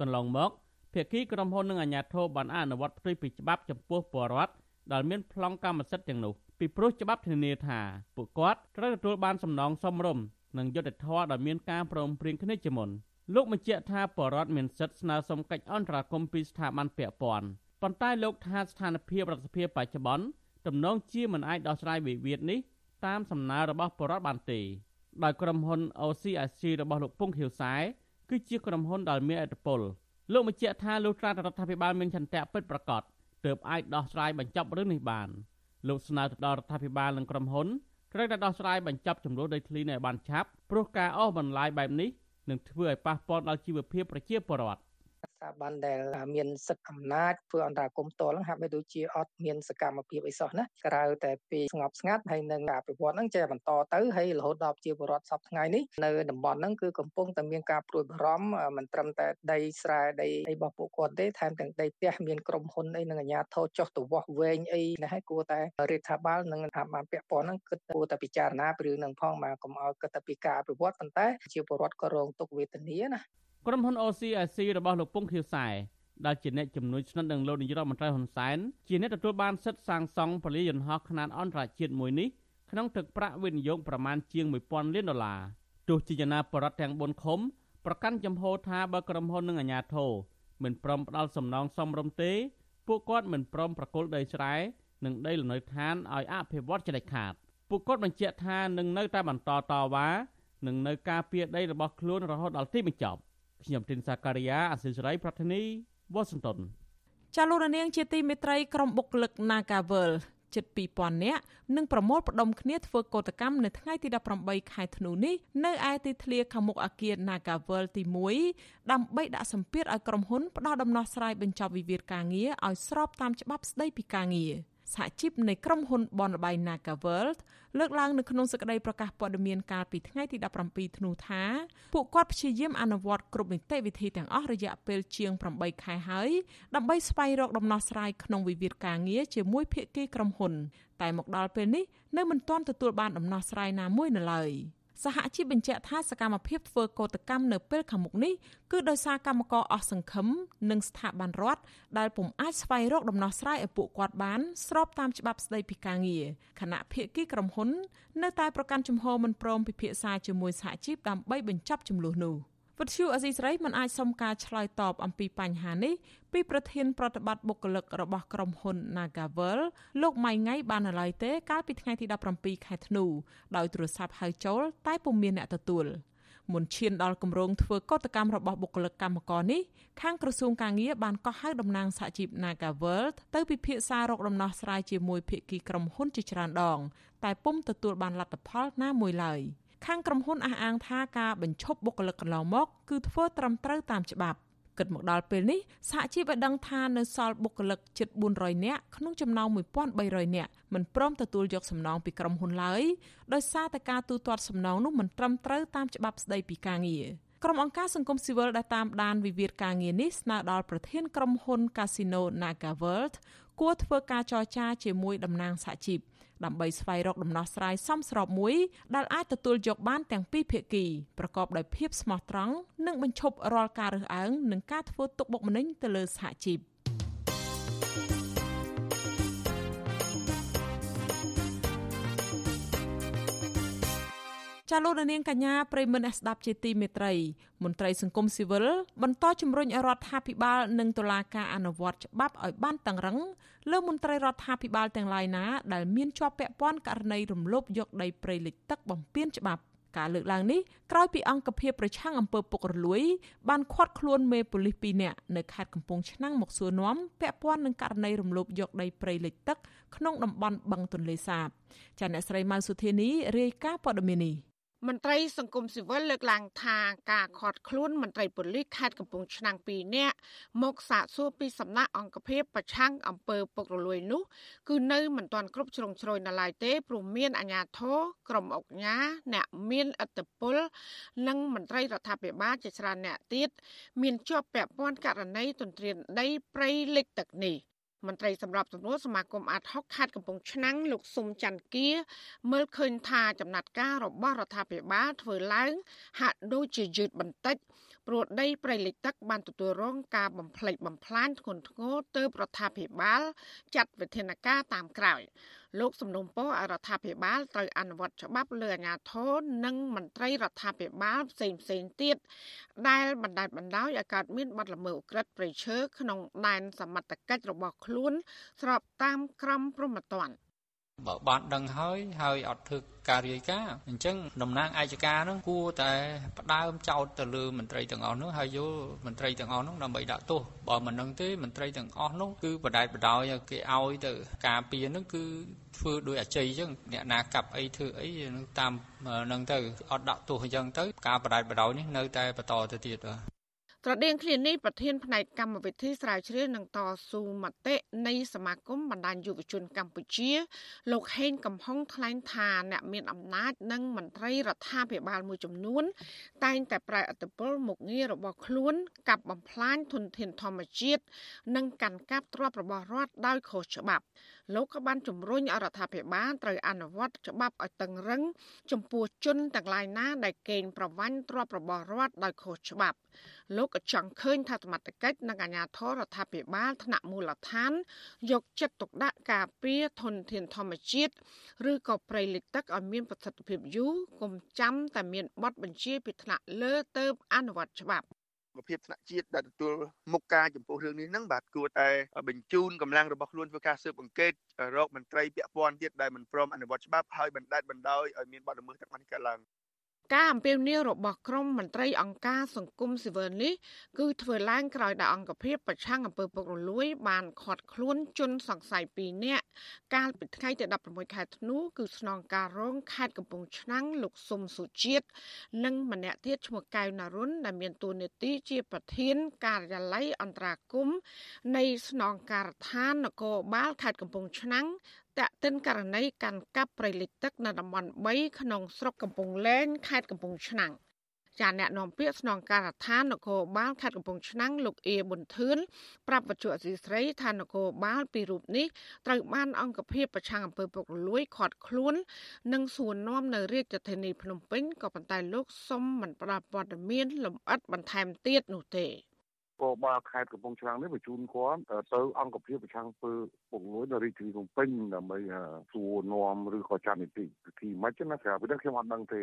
កន្លងមកភាគីក្រុមហ៊ុននិងអាជ្ញាធរបានអនុវត្តផ្ទុយពីច្បាប់ចំពោះពលរដ្ឋដែលមានប្លង់កម្មសិទ្ធិទាំងនោះ ពីព្រោះច្បាប់ធានាថាពួកគាត់ត្រូវទទួលបានសំណងសមរម្យនិងយុត្តិធម៌ដោយមានការព្រមព្រៀងគ្នាជាមុនលោកបញ្ជាក់ថាបរដ្ឋមានសិទ្ធិស្នើសុំកិច្ចអន្តរាគមន៍ពីស្ថាប័នពាក់ព័ន្ធប៉ុន្តែលោកថាស្ថានភាពរដ្ឋសភាបច្ចុប្បន្នទំនងជាមិនអាចដោះស្រាយវិវាទនេះតាមសំណើរបស់បរដ្ឋបានទេដោយក្រុមហ៊ុន OCIC របស់លោកពុងខៀវសែគឺជាក្រុមហ៊ុនដែលមានឥទ្ធិពលលោកបញ្ជាក់ថាលោកត្រារដ្ឋាភិបាលមានចន្ទៈពិតប្រាកដទើបអាចដោះស្រាយបញ្ចប់រឿងនេះបាន លោកស្នើទៅដល់រដ្ឋាភិបាលនិងក្រុមហ៊ុនត្រូវតែដោះស្រាយបញ្ចប់ចំនួនដីធ្លីនៅបានឆាប់ព្រោះការអស់បន្លាយបែបនេះនឹងធ្វើឲ្យប៉ះពាល់ដល់ជីវភាពប្រជាពលរដ្ឋស្ថាប័នដែលមានសិទ្ធិអំណាចធ្វើអន្តរាគមន៍តលហ្នឹងហាក់បីដូចជាអត់មានសកម្មភាពអីសោះណាក្រៅតែពីស្ងប់ស្ងាត់ហើយនឹងអភិវឌ្ឍហ្នឹងចេះបន្តទៅហើយរហូតដល់ជាពលរដ្ឋសពថ្ងៃនេះនៅតំបន់ហ្នឹងគឺកំពុងតែមានការព្រួយបារម្ភមិនត្រឹមតែដីស្រែដីអីរបស់ពួកគាត់ទេថែមទាំងដីផ្ទះមានក្រុមហ៊ុនអីនឹងអាជ្ញាធរចុះទៅវាស់វែងអីនេះហើយគួរតែរដ្ឋាភិបាលនិងស្ថាប័នពាក់ព័ន្ធហ្នឹងគិតគួរតែពិចារណាពីរឿងហ្នឹងផងមកកុំឲ្យគិតតែពីការអភិវឌ្ឍប៉ុន្តែជាពលរដ្ឋក៏រងទុក្ខវេទនាណា ក្រុមហ៊ុន OCIC របស់លោកពុងខៀវសែដែលជាអ្នកជំនួយស្និទ្ធនឹងលោកនាយរដ្ឋមន្ត្រីហ៊ុនសែនជាអ្នកទទួលបានសិទ្ធិសាងសង់ពលាយន្តហោះខ្នាតអន្តរជាតិមួយនេះក្នុងទឹកប្រាក់វិនិយោគប្រមាណជាង1000លានដុល្លារទោះជាយ៉ាងណាបរដ្ឋទាំង4ឃុំប្រកាន់ចំហថាបើក្រុមហ៊ុននិងអាជ្ញាធរមិនព្រមផ្ដល់សំណងសមរម្យទេ ពួកគាត់មិនព្រមប្រគល់ដីស្រែនិងដីលំនៅឋានឲ្យអភិវឌ្ឍជាដាច់ខាតពួកគាត់បញ្ជាក់ថានឹងនៅតែបន្តតវ៉ានិងនៅការពារដីរបស់ខ្លួនរហូតដល់ទីបញ្ចប់ ខ្ញុំទីនសាការីយ៉ាអសិរ័យប្រធានីវ៉ាស៊ីនតោនចាលោករនាងជាទីមេត្រីក្រុមបុគ្គលិក Nagavel ជិត2000នាក់នឹងប្រមូលផ្ដុំគ្នាធ្វើកោតកម្មនៅថ្ងៃទី18ខែធ្នូនេះនៅឯទីធ្លាខាងមុខអគារ Nagavel ទី1ដើម្បីដាក់សម្ពាធឲ្យក្រុមហ៊ុនផ្ដល់ដំណោះស្រាយបញ្ចប់វិវាទការងារឲ្យស្របតាមច្បាប់ស្តីពីការងារ។ សហជីពនៃក្រុមហ៊ុនបនលបៃ Naga World លើកឡើងនៅក្នុងសេចក្តីប្រកាសព័ត៌មានកាលពីថ្ងៃទី17ធ្នូថាពួកគាត់ព្យាយាមអនុវត្តគ្រប់នីតិវិធីទាំងអស់រយៈពេលជាង8ខែហើយដើម្បីស្វែងរកដំណោះស្រាយក្នុងវិវាទការងារជាមួយភាគីក្រុមហ៊ុន តែមកដល់ពេលនេះនៅមិនទាន់ទទួលបានដំណោះស្រាយណាមួយនៅឡើយ។ សហជីពបញ្ជាក់ថាសកម្មភាពធ្វើកោតកម្មនៅពេលខាងមុខនេះគឺដោយសារកម្មករអស់សង្ឃឹមនិងស្ថាប័នរដ្ឋដែលពុំអាចស្វែងរកដំណោះស្រាយឲ្យពួកគាត់បានស្របតាមច្បាប់ស្តីពីការងារខណៈភាគីក្រុមហ៊ុន នៅតែប្រកាន់ជំហរមិនព្រមពិភាក្សាជាមួយសហជីពដើម្បីបញ្ចប់ចំនួននោះ។ វិទ្យុអសីស្រីមិនអាចសុំការឆ្លើយតបអំពីបញ្ហានេះពីប្រធានប្រតិបត្តិបុគ្គលិករបស់ក្រុមហ៊ុន Nagavel លោកម៉ៃងៃបាននៅឡើយទេ កាលពីថ្ងៃទី17ខែធ្នូដោយទូរស័ព្ទហៅចូល តែពុំមានអ្នកទទួលមុនឈានដល់គម្រោងធ្វើកតកម្មរបស់បុគ្គលិកកម្មករនេះខាងក្រសួងការងារបានកោះហៅតំណាងសហជីព Nagavel ទៅពិភាក្សារកដំណោះស្រាយជាមួយភាគីក្រុមហ៊ុនជាច្រើនដង តែពុំទទួលបានលទ្ធផលណាមួយឡើយ។ ខាងក្រុមហ៊ុនអះអាងថាការបញ្ឈប់បុគ្គលិកកន្លងមកគឺធ្វើត្រឹមត្រូវតាមច្បាប់គិតមកដល់ពេលនេះសហជីពបានដឹងថានៅសល់បុគ្គលិកជិត400នាក់ក្នុងចំណោម1300នាក់មិនព្រមទទួលយកសំណងពីក្រុមហ៊ុនឡើយដោយសារតែការទូទាត់សំណងនោះមិនត្រឹមត្រូវតាមច្បាប់ស្តីពីការងារក្រុមអង្គការសង្គមស៊ីវិលដែលតាមដានវិវាទការងារនេះស្នើដល់ប្រធានក្រុមហ៊ុន Casino Naga World គួរធ្វើការចរចាជាមួយតំណាងសហជីព ដើម្បីស្វែងរកដំណោះស្រាយសមស្របមួយដែលអាចទទួលយកបានទាំងពីរភាគីប្រកបដោយភាពស្មោះត្រង់និងបញ្ឈប់រាល់ការរើសអើងនិងការធ្វើទុកបុកម្នេញទៅលើសហជីព ចាលោកនាងកញ្ញាប្រិមមអ្នកស្ដាប់ជាទីមេត្រីមន្ត្រីសង្គមស៊ីវិលបន្តជំរុញឲ្យរដ្ឋាភិបាលនិងតុលាការអនុវត្តច្បាប់ឲ្យបានតឹងរឹងលើមន្ត្រីរដ្ឋាភិបាលទាំងឡាយណាដែលមានជាប់ពាក់ព័ន្ធករណីរំលោភយកដីព្រៃលិចទឹកបំពានច្បាប់ការលើកឡើងនេះក្រោយពីអង្គភាពប្រឆាំងអំពើពុករលួយបានឃាត់ខ្លួនមេប៉ូលីស2នាក់នៅខេត្តកំពង់ឆ្នាំងមកសួរនាំពាក់ព័ន្ធនឹងករណីរំលោភយកដីព្រៃលិចទឹកក្នុងតំបន់បឹងទន្លេសាបចាអ្នកស្រីម៉ៅសុធានីរាយការណ៍ព័ត៌មាននេះ មន្ត្រីសង្គមស៊ីវិលលើកឡើងថាការខាត់ខ្លួនមន្ត្រីប៉ូលីសខេត្តកំពង់ឆ្នាំង2នាក់មកសាកសួរពីសំណាក់អង្គភាពប្រឆាំងអំពើពុករលួយនោះគឺនៅមិនទាន់គ្រប់ជ្រុងជ្រោយនៅឡើយទេព្រោះមានអាជ្ញាធរក្រុមអង្គញាអ្នកមានឥទ្ធិពល និងមន្ត្រីរដ្ឋាភិបាលជាច្រើនអ្នកទៀតមានជាប់ពាក់ព័ន្ធករណីទន្ទ្រានដីព្រៃលិចទឹកនេះ មន្ត្រីសម្របសម្រួលសមាគមអាត់ហុកខេត្តកំពង់ឆ្នាំងលោកស៊ុំច័ន្ទគាមើលឃើញថាចំណាត់ការរបស់រដ្ឋាភិបាលធ្វើឡើងហាក់ដូចជាយឺតបន្តិច ព្រោះដីព្រៃលិចទឹកបានទទួលរងការបំផ្លិចបំផ្លាញធ្ងន់ធ្ងរទៅរដ្ឋាភិបាលចាត់វិធានការតាមក្រោយលោកសំណុំពរអរដ្ឋាភិបាលត្រូវអនុវត្តច្បាប់លើអាជ្ញាធរនិងមន្ត្រីរដ្ឋាភិបាលផ្សេងផ្សេងទៀតដែលបណ្ដាច់បណ្ដោយឲ្យកើតមានបាត់ល្មើសក្រិតប្រៃឈើក្នុងដែនសមត្ថកិច្ចរបស់ខ្លួនស្របតាមក្រមព្រហ្មទណ្ឌ បើបានដឹងហើយហើយអត់ធ្វើការរាយការណ៍អញ្ចឹងតំណាងអាយកានឹងគួរតែផ្ដើមចោតទៅលើមន្ត្រីទាំងអស់នោះហើយយកមន្ត្រីទាំងអស់នោះដើម្បីដាក់ទោសបើមិននឹងទេមន្ត្រីទាំងអស់នោះគឺបដែតបដោយគេឲ្យទៅការពារនឹងគឺធ្វើដោយអជ័យអញ្ចឹងអ្នកណាកាប់អីធ្វើអីតាមនឹងទៅអត់ដាក់ទោសអញ្ចឹងទៅការបដែតបដោយនេះនៅតែបន្តទៅទៀតបាទ ត្រដៀងគ្នានេះប្រធានផ្នែកកម្មវិធីស្រាវជ្រាវនឹងតស៊ូមតិនៃសមាគមបណ្ដាញយុវជនកម្ពុជា លោកហេងកំហុងថ្លែងថាអ្នកមានអំណាចនិងមន្ត្រីរដ្ឋាភិបាលមួយចំនួន តែងតែប្រែអត្តពលមុខងាររបស់ខ្លួនកាប់បំផ្លាញធនធានធម្មជាតិនិងកាន់កាប់ទ្រព្យរបស់រដ្ឋដោយខុសច្បាប់ លោកក៏បានជំរុញអរដ្ឋាភិបាលត្រូវអនុវត្តច្បាប់ឲ្យតឹងរឹង ចំពោះជនទាំងឡាយណាដែលកេងប្រវ័ញ្ចទ្រព្យរបស់រដ្ឋដោយខុសច្បាប់លោកក៏ចង់ឃើញថាសមត្ថកិច្ចនិងអាជ្ញាធររដ្ឋាភិបាលថ្នាក់មូលដ្ឋាន យកចិត្តទុកដាក់ការពារធនធានធម្មជាតិឬក៏ប្រៃលិចទឹកឲ្យមានប្រសិទ្ធភាពយូរកុំចាំតែមានបទបញ្ជាពីថ្នាក់លើទៅអនុវត្តច្បាប់ ភាពថ្នាក់ជាតិដែលទទួលមុខការចំពោះរឿងនេះហ្នឹងបាទគួរតែបញ្ជូនកម្លាំងរបស់ខ្លួនធ្វើការស៊ើបអង្កេតរកមន្ត្រីពាក់ព័ន្ធទៀតដែលមិនព្រមអនុវត្តច្បាប់ហើយបណ្ដេតបណ្ដោយឲ្យមានបទល្មើសទាំងអស់នេះកើតឡើង ការអំពាវនាវរបស់ក្រមមន្ត្រីអង្គការសង្គមស៊ីវិលនេះគឺធ្វើឡើងក្រោយដែលអង្គភាពប្រឆាំងអំពើពុករលួយ បានខាត់ខ្លួនជនសង្ស័យ2នាក់កាលពីថ្ងៃទី16ខែធ្នូគឺស្នងការរងខេត្តកំពង់ឆ្នាំងលោកសុំសុជាតិនិងម្នាក់ទៀតឈ្មោះកៅណារុនដែលមានតួនាទីជាប្រធានការិយាល័យអន្តរាគមនៃស្នងការដ្ឋាននគរបាលខេត្តកំពង់ឆ្នាំង តាក់ទិនករណីកាន់កាប់ព្រៃលិចទឹកនៅតំបន់3ក្នុងស្រុកកំពង់លែងខេត្តកំពង់ឆ្នាំងចាអ្នកនាំពាក្យស្នងការដ្ឋាននគរបាលខេត្តកំពង់ឆ្នាំងលោកអៀប៊ុនធឿនប្រាប់វិទ្យុអសីស្រីថានគរបាលពីររូបនេះត្រូវបានអង្គភាពប្រឆាំងអំពើពុករលួយខាត់ខ្លួន និងសួរនាំនៅរាជធានីភ្នំពេញក៏ប៉ុន្តែលោកសុំមិនផ្ដល់ព័ត៌មានលម្អិតបន្ថែមទៀតនោះទេ ក៏បាខេត្តកំពង់ឆ្នាំងនេះបញ្ជូនគាត់ទៅអង្គភាពប្រឆាំងពើពុកមួយនៅរាជធានីភ្នំពេញដើម្បីសួរនាំឬក៏ចាត់នីតិវិធីមិនចឹងណាក្រៅពីនេះខ្ញុំអត់ដឹងទេ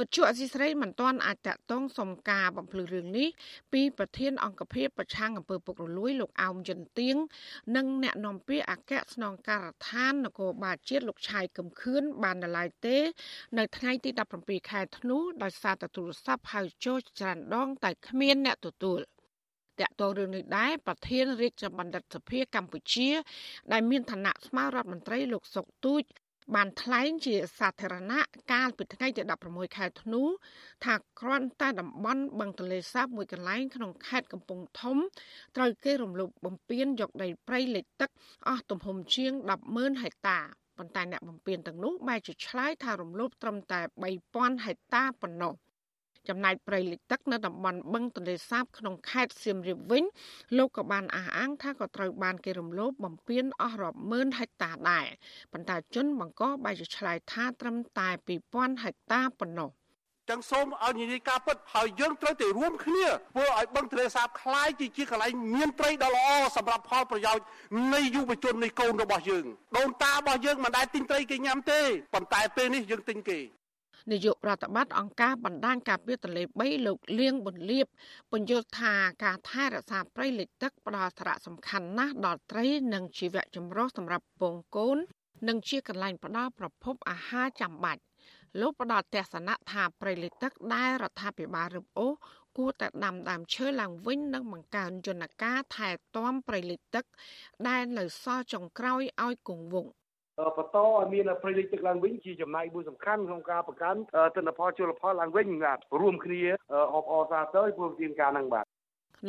វិទ្យុអសីស្រីមិនទាន់អាចតតងសុំការបំភ្លឺរឿងនេះពីប្រធានអង្គភិបប្រឆាំងអំពើពុករលួយលោកអោមយិនទៀងនិងអ្នកនាំពាក្យអគ្គស្នងការដ្ឋាននគរបាលជាតិលោកឆាយកឹមខឿនបាននៅឡើយទេ នៅថ្ងៃទី17ខែធ្នូដោយសារតែទូរស័ព្ទហៅចូលច្រើនដងតែគ្មានអ្នកទទួល។ តាក់ទងរឿងនេះដែរប្រធានរាជបណ្ឌិតសភាកម្ពុជា ដែលមានឋានៈស្មាររដ្ឋមន្ត្រីលោកសុកទូចបានថ្លែងជាសាធារណៈកាលពីថ្ងៃទី16ខែធ្នូថាគ្រាន់តែតំបន់បឹងទន្លេសាបមួយកន្លែងក្នុងខេត្តកំពង់ធំត្រូវគេរំលោភបំពានយកដីព្រៃលិចទឹកអស់ទំហំជាង100,000ហិកតាប៉ុន្តែអ្នកបំពេញទាំងនោះបែរជាឆ្លើយថារំលោភត្រឹមតែ3000ហិកតាប៉ុណ្ណោះ ចំណែកព្រៃលិចទឹកនៅតំបន់បឹងទន្លេសាបក្នុងខេត្តសៀមរាបវិញលោកក៏បានអះអាងថាក៏ត្រូវបានគេរំលោភបំពានអស់រាប់ម៉ឺនហិកតាដែរប៉ុន្តែជនបង្កបែរជាឆ្លើយថាត្រឹមតែ2000ហិកតាប៉ុណ្ណោះចឹងសូមឲ្យនិយាយការពិតហើយយើងត្រូវតែរួមគ្នាធ្វើឲ្យបឹងទន្លេសាបคล้ายជាជាកន្លែងមានត្រីដ៏ល្អសម្រាប់ផលប្រយោជន៍នៃយុវជននៃកូនរបស់យើងដូនតារបស់យើងមិនដែលទិញត្រីគេញ៉ាំទេប៉ុន្តែពេលនេះយើងទិញគេ នាយករដ្ឋបាលអង្គការបណ្ដាញការពារទន្លេ3លោកលៀងប៊ុនលៀបពន្យល់ថាការថែរក្សាព្រៃលិចទឹកផ្ដល់សារៈសំខាន់ណាស់ដល់ត្រីនិងជីវៈចម្រុះសម្រាប់ពងកូន និងជាកន្លែងផ្ដល់ប្រភពអាហារចាំបាច់លោកផ្ដល់ទស្សនៈថាព្រៃលិចទឹកដែលរដ្ឋាភិបាលរឹបអូសគួរតែដាំដើមឈើឡើងវិញនិងបង្កើនយន្តការថែទាំព្រៃលិចទឹកដែលនៅសល់ចុងក្រោយឲ្យគង់វង្ស បន្តឲ្យមានប្រយោជន៍ទឹកឡើងវិញជាចំណែកមួយសំខាន់ក្នុងការបង្កើនទិន្នផលជលផលឡើងវិញបាទរួមគ្នាអបអរសាទរព្រមទានការនឹងបាទ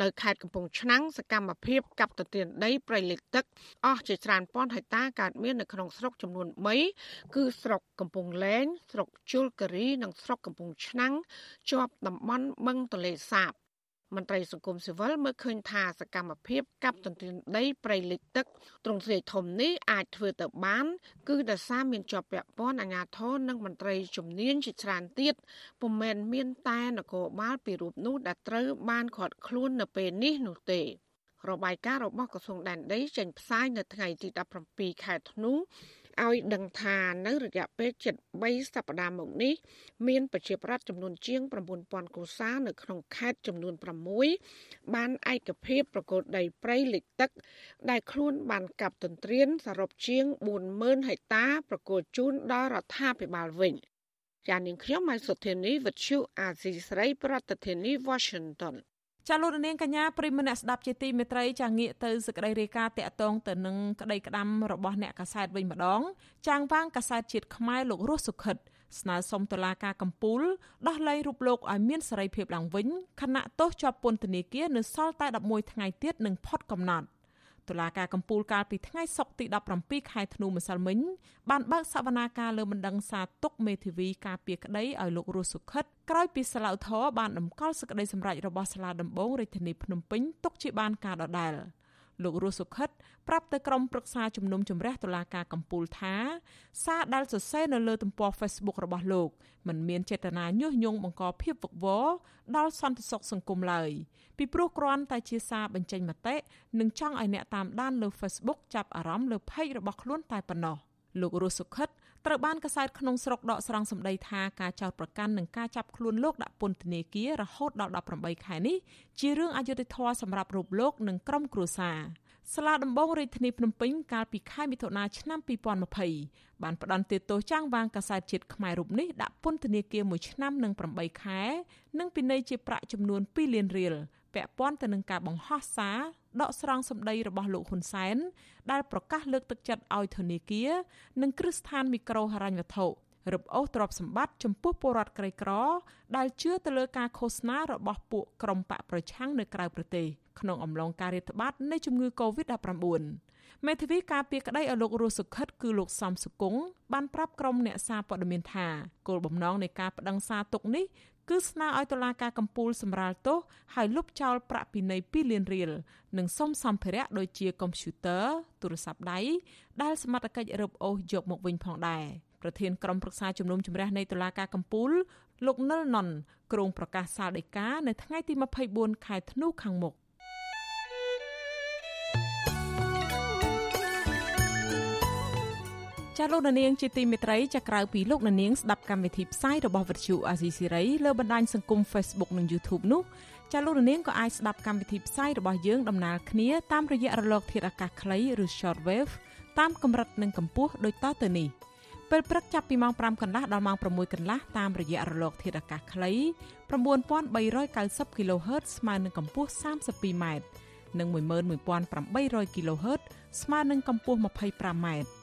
នៅខេត្តកំពង់ឆ្នាំងសកម្មភាពកັບទទានដីប្រៃលិចទឹកអស់ជាច្រើនពាន់ហិកតាកើតមាននៅក្នុងស្រុកចំនួន3គឺស្រុកកំពង់លែងស្រុកជលការីនិងស្រុកកំពង់ឆ្នាំងជាប់តំបន់បឹងទលេសាប មន្ត្រីសង្គមស៊ីវិលមើលឃើញថាសកម្មភាពកັບទន្ទ្រានដីប្រៃលិចទឹកទ្រង់ទ្រាយធំនេះអាចធ្វើទៅបាន គឺដោយសារមានជាប់ពាក់ព័ន្ធអាជ្ញាធរនិងមន្ត្រីជំនាញជាច្រើនទៀតពុំមែនមានតែនគរបាលពីរូបនោះដែលត្រូវបានខាត់ខ្លួននៅពេលនេះនោះទេរបាយការណ៍របស់ក្រសួងដែនដីចេញផ្សាយនៅថ្ងៃទី17ខែធ្នូ ឲ្យដឹងថានៅរយៈពេលជិត3សប្តាហ៍មកនេះមានប្រជាប្រដ្ឋចំនួនជាង9000គ្រួសារនៅក្នុងខេត្តចំនួន6បានឯកភាពប្រកួតដីព្រៃលិចទឹក ដែលខ្លួនបានកាប់ទន្ទ្រានសរុបជាង40000ហិកតាប្រកួតជូនដល់រដ្ឋាភិបាលវិញចាននាងខ្ញុំម៉ៃសុធានីវិទ្យុអាស៊ីស្រី ប្រធានាធិបតី Washington ចាលោកនាងកញ្ញាប្រិមនៈស្ដាប់ជាទីមេត្រីចាងាកទៅសេចក្តីរាយការណ៍តាក់ទងទៅនឹងក្តីក្តាំរបស់អ្នកកាសែតវិញម្ដង ចាងវាងកាសែតជាតិខ្មែរលោករស់សុខិតស្នើសុំតុលាការកំពូលដោះលែងរូបលោកឲ្យមានសេរីភាពឡើងវិញខណៈទោសជាប់ពន្ធនាគារនៅសល់តែ11ថ្ងៃទៀតនឹងផុតកំណត់ តុលាការកំពូលកាលពីថ្ងៃសុក្រទី17ខែធ្នូម្សិលមិញបានបើកសវនាការលើបណ្ដឹងសារទុកមេធាវីការពារក្តីឲ្យលោករស់សុខិតក្រោយពីសាឡាវធរបានដំកល់សេចក្តីសម្រេចរបស់សាលាដំបងរាជធានីភ្នំពេញទុកជាបានការដដែល លោករស់សុខិតប្រាប់ទៅក្រុមប្រឹក្សាជំនុំជម្រះតុលាការកំពូលថាសារដែលសរសេរនៅលើទំព័រ Facebook របស់លោកមិនមានចេតនាញុះញង់បង្កភាពវឹកវរដល់សន្តិសុខសង្គមឡើយពីព្រោះគ្រាន់តែជាសារបញ្ចេញមតិនិងចង់ឲ្យអ្នកតាមដានលើ Facebook ចាប់អារម្មណ៍លើ page របស់ខ្លួនតែប៉ុណ្ណោះលោករស់សុខិត ត្រូវបានកសែតក្នុងស្រុកដកស្រង់សម្ដីថាការចោទប្រកាន់និងការចាប់ខ្លួនលោកដាក់ពន្ធនាគាររហូតដល់18ខែនេះជារឿងអយុត្តិធម៌សម្រាប់រូបលោកនិងក្រុមគ្រួសារសាលាដំបងរាជធានីភ្នំពេញកាលពីខែមិថុនាឆ្នាំ2020បានផ្តន្ទាទោសចាងវាងកាសែតជាតិខ្មែររូបនេះដាក់ពន្ធនាគារ1ឆ្នាំនិង8ខែ និងពិន័យជាប្រាក់ចំនួន2លានរៀលពាក់ព័ន្ធទៅនឹងការបង្ហោះសារ ដកស្រង់សម្ដីរបស់លោកហ៊ុនសែនដែលប្រកាសលើកទឹកចិត្តឲ្យធនាគារនិងគ្រឹះស្ថានមីក្រូហិរញ្ញវត្ថុរឹបអូសទ្រព្យសម្បត្តិចំពោះពលរដ្ឋក្រីក្រ ដែលជឿទៅលើការឃោសនារបស់ពួកក្រុមបកប្រឆាំងនៅក្រៅប្រទេសក្នុងអំឡុងការរាតត្បាតនៃជំងឺ Covid-19 មេធាវីការពារក្តីឲ្យលោករស់សុខិតគឺលោកសំសុគង្គបានប្រាប់ក្រុមអ្នកសារព័ត៌មានថាគោលបំណងនៃការប្តឹងសារទុកនេះ គឺស្នើឲ្យតុលាការកំពូលសម្រាលទោសហើយលុបចោលប្រាក់ពិន័យ2លានរៀលនិងសុំសម្ភារៈដូចជាកុំព្យូទ័រទូរស័ព្ទដៃដែលសមត្ថកិច្ចរឹបអូសយកមកវិញផងដែរប្រធានក្រុមប្រឹក្សាជំនុំជម្រះនៃតុលាការកំពូលលោកនិលណុនក្រុងប្រកាសសាលដីកានៅថ្ងៃទី24ខែធ្នូខាងមុខ ចាលោកនាងជាទីមេត្រីចាក្រៅពីលោកនាងស្ដាប់កម្មវិធីផ្សាយរបស់វិទ្យុអាស៊ីសេរីលើបណ្ដាញសង្គម Facebook និង YouTube នោះចាលោកនាងក៏អាចស្ដាប់កម្មវិធីផ្សាយរបស់យើងដំណើរគ្នាតាមរយៈរលក ធាតុអាកាសខ្លីឬ Shortwave តាមកម្រិតនិងកម្ពស់ដូចតទៅនេះពេលព្រឹកចាប់ពីម៉ោង5កន្លះដល់ម៉ោង6កន្លះតាមរយៈរលក ធាតុអាកាសខ្លី9390 kHz ស្មើនឹងកម្ពស់ 32m និង11800 kHz ស្មើនឹងកម្ពស់ 25m ច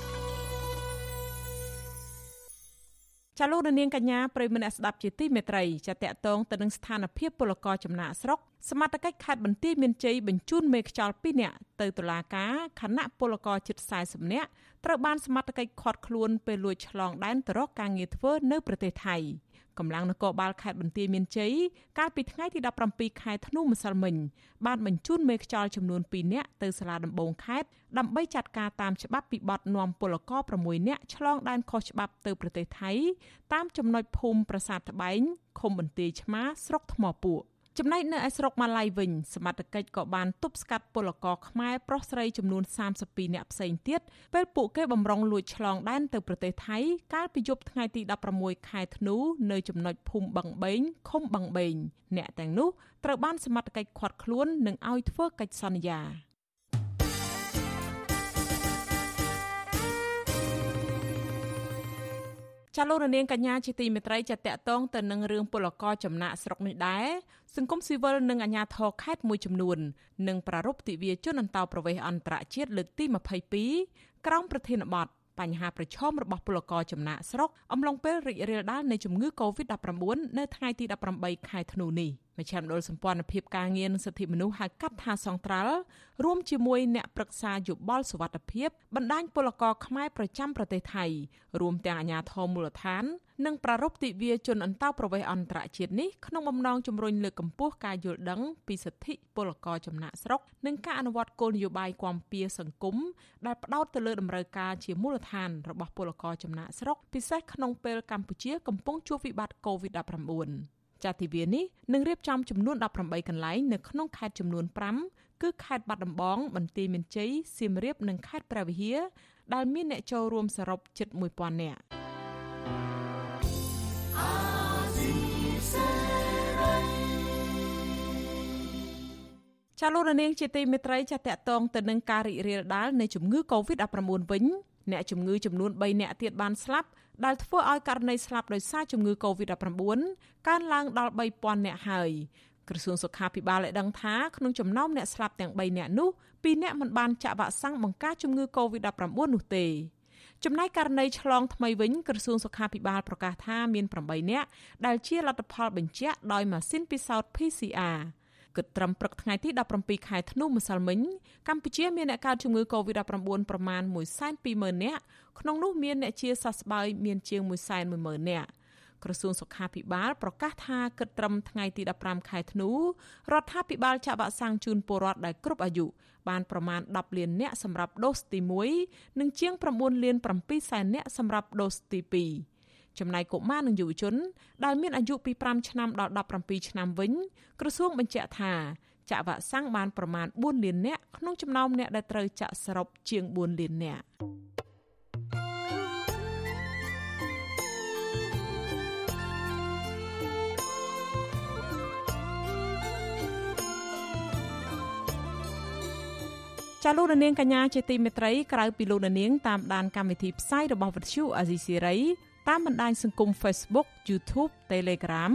ចាលោកនាងកញ្ញាប្រិយមិត្តអ្នកស្ដាប់ជាទីមេត្រីចាតកតងទៅនឹងស្ថានភាពពលករចំណាក់ស្រុកសមត្ថកិច្ចខេត្តបន្ទាយមានជ័យបញ្ជូនមេខ្យល់2នាក់ទៅតុលាការខណៈពលករជិត40នាក់ត្រូវបានសមត្ថកិច្ចឃាត់ខ្លួនពេលលួចឆ្លងដែនទៅរកការងារធ្វើនៅប្រទេសថៃ កម្លាំងនគរបាលខេត្តបន្ទាយមានជ័យកាលពីថ្ងៃទី17ខែធ្នូម្សិលមិញបានបញ្ជូនមេខ្យល់ចំនួន2នាក់ទៅសាលាដំបងខេត្តដើម្បីចាត់ការតាមច្បាប់ពីបទនាំពលករ6នាក់ឆ្លងដែនខុសច្បាប់ទៅប្រទេសថៃតាមចំណុចភូមិប្រាសាទត្បែងឃុំបន្ទាយឆ្មាស្រុកថ្មពួក ចំណែកនៅឯស្រុកម៉ាឡៃវិញសមត្ថកិច្ចក៏បានទប់ស្កាត់ពលករខ្មែរប្រុសស្រីចំនួន32នាក់ផ្សេងទៀតពេលពួកគេបំរុងលួចឆ្លងដែនទៅប្រទេសថៃកាលពីយប់ថ្ងៃទី16ខែធ្នូនៅចំណុចភូមិបឹងបេងឃុំបឹងបេងអ្នកទាំងនោះត្រូវបានសមត្ថកិច្ចឃាត់ខ្លួននិងឲ្យធ្វើកិច្ចសន្យា ចាលោករនាងកញ្ញាជាទីមេត្រីចាតកតងទៅនឹងរឿងពលករចំណាក់ស្រុកនេះដែរសង្គមស៊ីវិលនិងអាជ្ញាធរខេត្តមួយចំនួននឹងប្រារព្ធទិវាជនអន្តោប្រវេសន៍អន្តរជាតិលើកទី22ក្រោមប្រធានបទបញ្ហាប្រឈមរបស់ពលករចំណាក់ស្រុកអំឡុងពេលរីករាលដាលនៃជំងឺ Covid-19 នៅថ្ងៃទី18ខែធ្នូនេះ។មជ្ឈមណ្ឌលសម្ព័ន្ធភាពការងារនិងសិទ្ធិមនុស្សហៅកាត់ថាសង្ត្រាល់រួមជាមួយអ្នកប្រឹក្សាយោបល់សុវត្ថិភាពបណ្ដាញពលករខ្មែរប្រចាំប្រទេសថៃរួមទាំងអាជ្ញាធរមូលដ្ឋាន និងប្រារព្ធទិវាជនអន្តោប្រវេសន៍អន្តរជាតិនេះក្នុងបំណងជំរុញលើកកម្ពស់ការយល់ដឹងពីសិទ្ធិពលករចំណាក់ស្រុកនិងការអនុវត្តគោលនយោបាយគាំពៀសង្គមដែលផ្ដោតទៅលើតម្រូវការជាមូលដ្ឋានរបស់ពលករចំណាក់ស្រុកពិសេសក្នុងពេលកម្ពុជាកំពុងជួបវិបត្តិ COVID-19 ចាទិវានេះនឹងរៀបចំចំនួន18កន្លែងនៅក្នុងខេត្តចំនួន5គឺខេត្តបាត់ដំបង បន្ទាយមានជ័យសៀមរាបនិងខេត្តព្រះវិហារដែលមានអ្នកចូលរួមសរុបជិត1000នាក់ចាលោករនាងជាទីមេត្រីចាតកតងទៅនឹងការរីករាលដាលនៃជំងឺ Covid-19 វិញ អ្នកជំងឺចំនួន3នាក់ទៀតបានស្លាប់ដែលធ្វើឲ្យករណីស្លាប់ដោយសារជំងឺ Covid-19 កើនឡើងដល់3000នាក់ហើយក្រសួងសុខាភិបាលបានដឹងថាក្នុងចំណោមអ្នកស្លាប់ទាំង3នាក់នោះ2នាក់មិនបានចាក់វ៉ាក់សាំងបង្ការជំងឺ Covid-19 នោះទេចំណែកករណីឆ្លងថ្មីវិញក្រសួងសុខាភិបាលប្រកាសថាមាន8នាក់ដែលជាលទ្ធផលបញ្ជាក់ដោយម៉ាស៊ីនពិសោធន៍ PCR គិតត្រឹមព្រឹកថ្ងៃទី17ខែធ្នូម្សិលមិញកម្ពុជាមានអ្នកកើតជំងឺ Covid-19 ប្រមាណ120,000នាក់ក្នុងនោះមានអ្នកជាសះស្បើយមានជាង110,000នាក់ក្រសួងសុខាភិបាលប្រកាសថាគិតត្រឹមថ្ងៃទី15ខែធ្នូរដ្ឋាភិបាលចាក់វ៉ាក់សាំងជូនពលរដ្ឋដែលគ្រប់អាយុបានប្រមាណ10លាននាក់សម្រាប់ដូសទី1និងជាង9លាន7សែននាក់សម្រាប់ដូសទី2 ចំណែកកុមារនិងយុវជន ដែលមានអាយុពី5ឆ្នាំដល់17ឆ្នាំវិញ ក្រសួងបញ្ជាក់ថាចាក់វ៉ាក់សាំងបានប្រមាណ4លាននាក់ក្នុងចំណោមអ្នកដែលត្រូវចាក់សរុបជាង4លាននាក់ចាលោកនាងកញ្ញាជាទីមេត្រីក្រៅពីលោកនាងតាមដានកម្មវិធីផ្សាយរបស់វិទ្យុអាស៊ីសេរី តាមបណ្ដាញសង្គម Facebook YouTube Telegram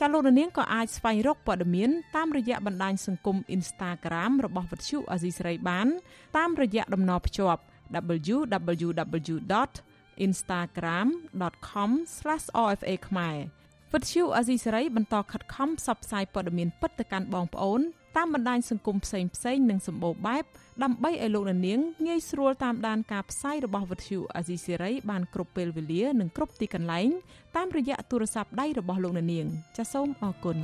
ចាលោកនាងក៏អាចស្វែងរកព័ត៌មានតាមរយៈបណ្ដាញសង្គម Instagram របស់វិទ្យុអាស៊ីសេរីបាន តាមរយៈតំណភ្ជាប់ www.instagram.com/rfa ខ្មែរវិទ្យុអាស៊ីសេរីបន្តខិតខំផ្សព្វផ្សាយព័ត៌មានពិតទៅកាន់បងប្អូន តាមបណ្ដាញសង្គមផ្សេងផ្សេងនិងសម្បូរបែបដើម្បីឲ្យលោកនាងងាយស្រួលតាមដានការផ្សាយរបស់វិទ្យុអាស៊ីសេរីបានគ្រប់ពេលវេលានិងគ្រប់ទីកន្លែងតាមរយៈទូរស័ព្ទដៃរបស់លោកនាងចាសសូមអរគុណ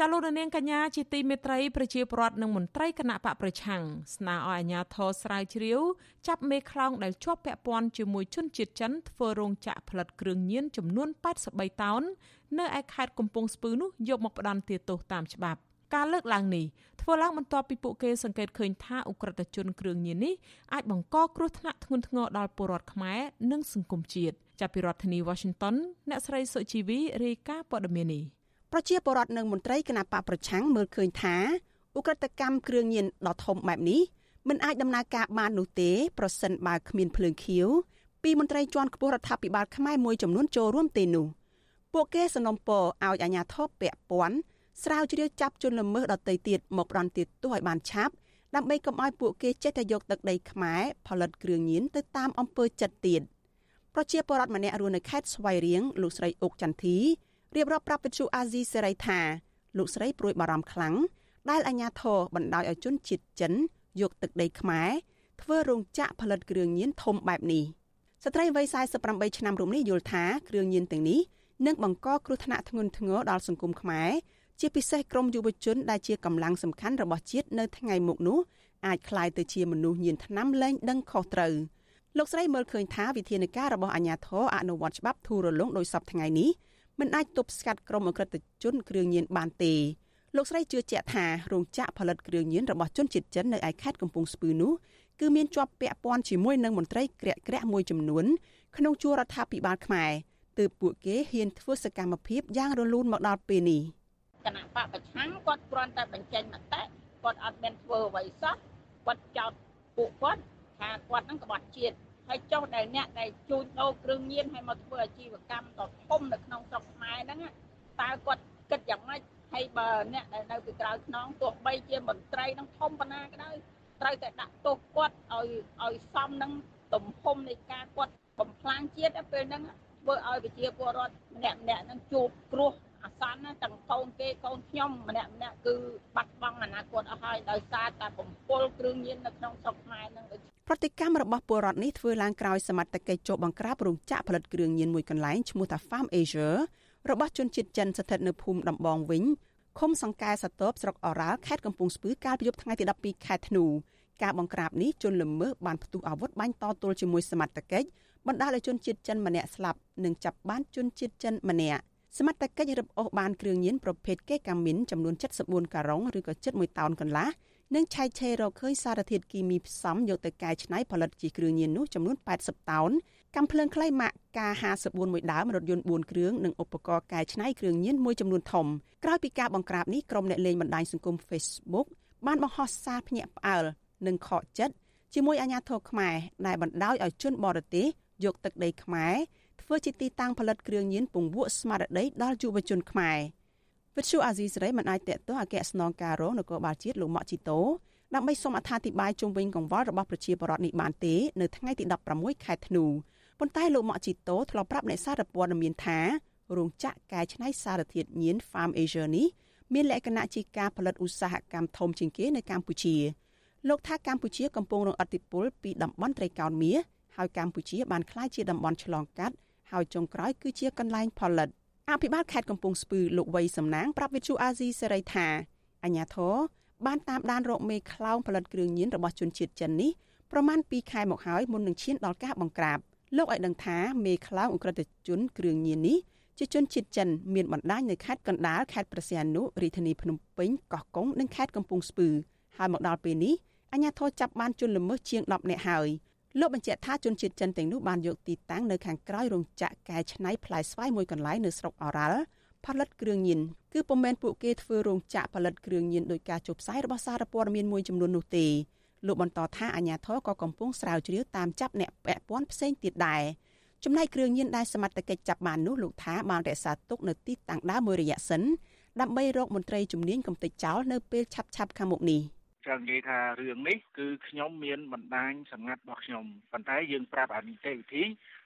ចាលោកនាងកញ្ញាជាទីមេត្រីប្រជាពលរដ្ឋនិងមន្ត្រីគណៈបកប្រឆាំងស្នើឲ្យអាជ្ញាធរស្រាវជ្រាវចាប់មេខ្លោងដែលជាប់ពាក់ព័ន្ធជាមួយជនជាតិចិនធ្វើរោងចក្រផលិតគ្រឿងញៀនចំនួន83តោននៅឯខេត្តកំពង់ស្ពឺនោះយកមកផ្ដន្ទាទោសតាមច្បាប់ការលើកឡើងនេះធ្វើឡើងបន្ទាប់ពីពួកគេសង្កេតឃើញថាអ ுக ្រិតជនគ្រឿងញៀននេះអាចបង្កគ្រោះថ្នាក់ធ្ងន់ធ្ងរដល់ពលរដ្ឋខ្មែរនិងសង្គមជាតិចាប់ពីរដ្ឋធានី Washington អ្នកស្រីសុជីវីរាយការណ៍ព័ត៌មាននេះ ប្រជាពលរដ្ឋនិងមន្ត្រីគណៈបកប្រឆាំងមើលឃើញថាឧក្រិដ្ឋកម្មគ្រឿងញៀនដ៏ធំបែបនេះមិនអាចដំណើរការបាននោះទេប្រសិនបើគ្មានភ្លើងខៀវពីមន្ត្រីជាន់ខ្ពស់រដ្ឋាភិបាលខ្មែរមួយចំនួនចូលរួមទេនោះពួកគេសំណុំពរឲ្យអាជ្ញាធរពាក់ព័ន្ធស្រាវជ្រាវចាប់ជនល្មើសដទៃទៀតមកផ្ដន់ទោសឲ្យបានឆាប់ដើម្បីកុំឲ្យពួកគេចេះតែយកទឹកដីខ្មែរផលិតគ្រឿងញៀនទៅតាមអំពើចិត្តទៀតប្រជាពលរដ្ឋម្នាក់រស់នៅខេត្តស្វាយរៀងលោកស្រីអុកចន្ទធី រៀបរាប់ប្រាប់វិទ្យុអាស៊ីសេរីថាលោកស្រីព្រួយបារម្ភខ្លាំងដែលអាញាធរបណ្ដោយឲ្យជនជាតិចិនយកទឹកដីខ្មែរធ្វើរោងចក្រផលិតគ្រឿងញៀនធំបែបនេះស្ត្រីវ័យ48ឆ្នាំរូបនេះយល់ថាគ្រឿងញៀនទាំងនេះនឹងបង្កគ្រោះថ្នាក់ធ្ងន់ធ្ងរដល់សង្គមខ្មែរជាពិសេសក្រុមយុវជនដែលជាកម្លាំងសំខាន់របស់ជាតិនៅថ្ងៃមុខនោះអាចคล้ายទៅជាមនុស្សញៀនថ្នាំលែងដឹងខុសត្រូវលោកស្រីមើលឃើញថាវិធានការរបស់អាជ្ញាធរអនុវត្តច្បាប់ធូររលុងដោយសពថ្ងៃនេះ មិនអាចទប់ស្កាត់ក្រុមអក្រិតជនគ្រឿងញៀនបានទេលោកស្រីជឿជាក់ថារោងចក្រផលិតគ្រឿងញៀនរបស់ជនជាតិចិននៅឯខេត្តកំពង់ស្ពឺនោះគឺមានជាប់ពាក់ព័ន្ធជាមួយនឹងមន្ត្រីក្រាក់ក្រាក់មួយចំនួនក្នុងជួររដ្ឋាភិបាលខ្មែរទើបពួកគេហ៊ានធ្វើសកម្មភាពយ៉ាងរលូនមកដល់ពេលនេះគណៈបកប្រឆាំងគាត់គ្រាន់តែបញ្ចេញមតិគាត់អត់មានធ្វើអ្វីសោះគាត់ចោទពួកគាត់ថាគាត់នឹងក្បត់ជាតិ ហើយចុះដែលអ្នកដែលជួញដូរគ្រឿងញៀនឲ្យមកធ្វើអាជីវកម្មដ៏ធំនៅក្នុងស្រុកខ្មែរហ្នឹងតើគាត់គិតយ៉ាងម៉េចហើយបើអ្នកដែលនៅពីក្រៅខ្នងទោះបីជាមន្ត្រីនឹងធំប៉ុណ្ណាក៏ដោយត្រូវតែដាក់ទោសគាត់ឲ្យឲ្យសមនឹងទំហំនៃការគាត់បំផ្លាញជាតិពេលហ្នឹងធ្វើឲ្យប្រជាពលរដ្ឋម្នាក់ម្នាក់នឹងជួបគ្រោះ អាសន្នទាំងកូនគេកូនខ្ញុំម្នាក់ម្នាក់គឺបាត់បង់អនាគតអស់ហើយដោយសារតែបំពល់គ្រឿងញៀននៅក្នុងស្រុកខ្មែរនឹងប្រតិកម្មរបស់ពលរដ្ឋនេះធ្វើឡើងក្រោយសមត្ថកិច្ចចុះបង្ក្រាបរោងចក្រផលិតគ្រឿងញៀនមួយកន្លែងឈ្មោះថា Farm Asia របស់ជនជាតិចិនស្ថិតនៅភូមិដំបងវិញឃុំសង្កែសតបស្រុកអរ៉ាល់ខេត្តកំពង់ស្ពឺកាលពីយប់ថ្ងៃទី12ខែធ្នូការបង្ក្រាបនេះជនល្មើសបានផ្ទុះអាវុធបាញ់តទល់ជាមួយសមត្ថកិច្ចបណ្ដាលឲ្យជនជាតិចិនម្នាក់ស្លាប់និងចាប់បានជនជាតិចិនម្នាក់ សមត្ថកិច្ចរឹបអូសបានគ្រឿងញៀនប្រភេទកេកាមីនចំនួន74ការុងឬក៏ជិត1តោនកន្លះនិងឆែកឆេររកឃើញសារធាតុគីមីផ្សំយកទៅកែច្នៃផលិតជាគ្រឿងញៀននោះចំនួន80តោនកាំភ្លើងខ្លីម៉ាក K54 មួយដើមរថយន្ត4គ្រឿងនិងឧបករណ៍កែច្នៃគ្រឿងញៀនមួយចំនួនធំក្រោយពីការបង្ក្រាបនេះក្រុមអ្នកលេងបណ្ដាញសង្គម Facebook បានបង្ហោះសារភ្ញាក់ផ្អើលនិងខកចិត្តជាមួយអាជ្ញាធរខ្មែរដែលបណ្ដោយឲ្យជនបរទេសយកទឹកដីខ្មែរ ធ្វើជាទីតាំងផលិតគ្រឿងញៀនពង្វក់ស្មារតីដល់យុវជនខ្មែរវិទ្យុអាស៊ីសេរីមិនអាចតេតោះអគ្គស្នងការរងនគរបាលជាតិលោកម៉ាក់ជីតូដើម្បីសូមអត្ថាធិប្បាយជុំវិញកង្វល់របស់ប្រជាពលរដ្ឋនេះបានទេនៅថ្ងៃទី16ខែធ្នូប៉ុន្តែលោកម៉ាក់ជីតូធ្លាប់ប្រាប់អ្នកសារព័ត៌មានថារោងចក្រកែច្នៃសារធាតុញៀន Farm Asia នេះមានលក្ខណៈជាការផលិតឧស្សាហកម្មធំជាងគេនៅកម្ពុជាលោកថាកម្ពុជាកំពុងរងឥទ្ធិពលពីតំបន់ត្រីកោណមាសហើយកម្ពុជាបានក្លាយជាតំបន់ឆ្លងកាត់ ហើយចុងក្រោយគឺជាកន្លែងផលិតអភិបាលខេត្តកំពង់ស្ពឺលោកវ័យសំណាងប្រាប់វិទ្យុអាស៊ីសេរីថាអញ្ញាធរបានតាមដានរកមេខ្លោងផលិតគ្រឿងញៀនរបស់ជនជាតិចិននេះប្រមាណ2ខែមកហើយមុននឹងឈានដល់ការបង្ក្រាបលោកឲ្យដឹងថាមេខ្លោងអ ுக ្រិតជនគ្រឿងញៀននេះជាជនជាតិចិនមានបណ្ដាញនៅខេត្តកណ្ដាលខេត្តប្រស័យអនុរាជធានីភ្នំពេញកោះកុងនិងខេត្តកំពង់ស្ពឺហើយមកដល់ពេលនេះអាជ្ញាធរចាប់បានជនល្មើសជាង10នាក់ហើយ លោកបញ្ជាក់ថាជនជាតិចិនទាំងនោះបានយកទីតាំងនៅខាងក្រោយរោងចក្រកែច្នៃផ្លែស្វាយមួយកន្លែងនៅស្រុកអូរ៉ាល់ផលិតគ្រឿងញៀនគឺពុំមែនពួកគេធ្វើរោងចក្រផលិតគ្រឿងញៀនដោយការចុះផ្សាយរបស់សារព័ត៌មានមួយចំនួននោះទេលោកបន្តថាអាជ្ញាធរក៏កំពុងស្រាវជ្រាវតាមចាប់អ្នកពាក់ព័ន្ធផ្សេងទៀតដែរចំណែកគ្រឿងញៀនដែលសមត្ថកិច្ចចាប់បាននោះលោកថាបានរក្សាទុកនៅទីតាំងដើមមួយរយៈសិនដើម្បីរកមន្ត្រីជំនាញកំទេចចោលនៅពេលឆាប់ឆាប់ខាងមុខនេះ។ ចង់និយាយថារឿងនេះគឺខ្ញុំមានបណ្ដាញសម្ងាត់របស់ខ្ញុំប៉ុន្តែយើងប្រាប់អានីតិវិធី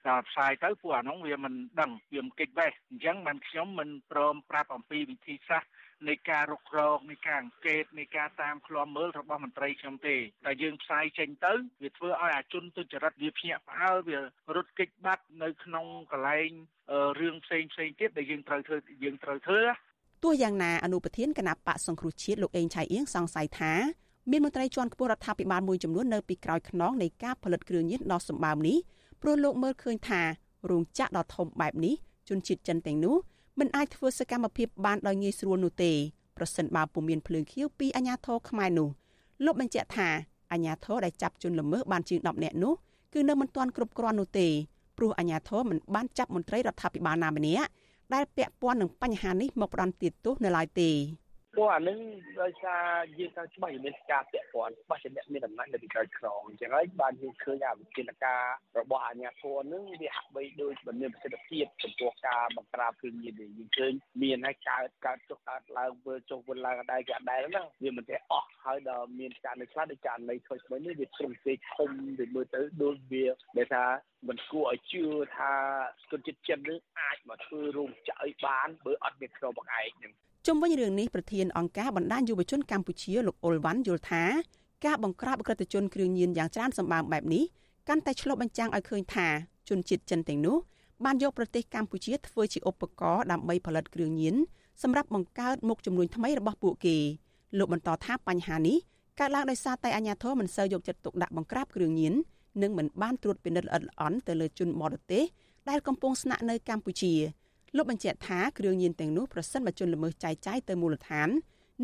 ដល់ផ្សាយទៅពួកអានោះវាមិនដឹងវាមិនកិច្ចវេះអញ្ចឹងបានខ្ញុំមិនព្រមប្រាប់អំពីវិធីសាស្ត្រនៃការរុករកនៃការអង្កេតនៃការតាមឃ្លាំមើលរបស់មន្ត្រីខ្ញុំទេតែយើងផ្សាយចេញទៅវាធ្វើឲ្យអាជនទុច្ចរិតវាភ្ញាក់ផ្អើលវារត់គេចបាត់នៅក្នុងកន្លែងរឿងផ្សេងផ្សេងទៀតដែលយើងត្រូវធ្វើយើងត្រូវធ្វើទោះយ៉ាងណាអនុប្រធានគណៈបកសង្គ្រោះជាតិលោកអេងឆៃអៀងសង្ស័យថា មានមន្ត្រីជាន់ខ្ពស់រដ្ឋាភិបាលមួយចំនួននៅពីក្រោយខ្នងនៃការផលិតគ្រឿងញៀនដ៏សម្បើមនេះព្រោះលោកមើលឃើញថារោងចក្រដ៏ធំបែបនេះជនជាតិចិនទាំងនោះមិនអាចធ្វើសកម្មភាពបានដោយងាយស្រួលនោះទេប្រសិនបើពុំមានភ្លើងខៀវពីអាជ្ញាធរខ្មែរនោះលោកបញ្ជាក់ថាអាជ្ញាធរដែលចាប់ជនល្មើសបានជាង10នាក់នោះគឺនៅមិនទាន់គ្រប់គ្រាន់នោះទេព្រោះអាជ្ញាធរមិនបានចាប់មន្ត្រីរដ្ឋាភិបាលណាម្នាក់ដែលពាក់ព័ន្ធនឹងបញ្ហានេះមកផ្ដន់ទាទោសនៅឡើយទេ ព្រោះអានឹងដោយសារយើងខាងច្បាស់មានការពាក់ព័ន្ធច្បាស់ជាអ្នកមានអំណាចនៅពីក្រោយខ្នងអញ្ចឹងហើយបានយើងឃើញអាវិធានការរបស់អាជ្ញាធរនឹងវាហាក់បីដូចមិនមានប្រសិទ្ធភាពចំពោះការបង្ក្រាបគ្រឿងញៀនទេយើងឃើញមានហើយកើតកើតចុះកើតឡើងធ្វើចុះវិលឡើងអដែរគេអដែរហ្នឹងវាមិនទេអស់ហើយដល់មានការនៅខ្លះដូចករណីថ្មីថ្មីនេះវាត្រឹមពេកធំវាមើលទៅដូចវាដែលថាមិនគួរឲ្យជឿថាជនជាតិចិននឹងអាចមកធ្វើរោងចក្រឲ្យបានបើអត់មានខ្នងបង្អែកនឹង ជុំវិញរឿងនេះប្រធានអង្គការបណ្ដាញយុវជនកម្ពុជាលោកអ៊ុលវ៉ាន់យល់ថាការបង្ក្រាបអក្រិតជនគ្រឿងញៀនយ៉ាងច្រើនសម្បើមបែបនេះកាន់តែឆ្លុះបញ្ចាំងឲ្យឃើញថាជនជាតិចិនទាំងនោះបានយកប្រទេសកម្ពុជាធ្វើជាឧបករណ៍ដើម្បីផលិតគ្រឿងញៀនសម្រាប់បង្កើតមុខជំនួញថ្មីរបស់ពួកគេលោកបន្តថាបញ្ហានេះកើតឡើងដោយសារតែអាជ្ញាធរមិនសូវយកចិត្តទុកដាក់បង្ក្រាបគ្រឿងញៀននិងមិនបានត្រួតពិនិត្យល្អិតល្អន់ទៅលើជនបរទេសដែលកំពុងស្នាក់នៅកម្ពុជា លោកបញ្ជាក់ថាគ្រឿងញៀនទាំងនោះប្រសិនបើជនល្មើសចាយចាយទៅមូលដ្ឋាន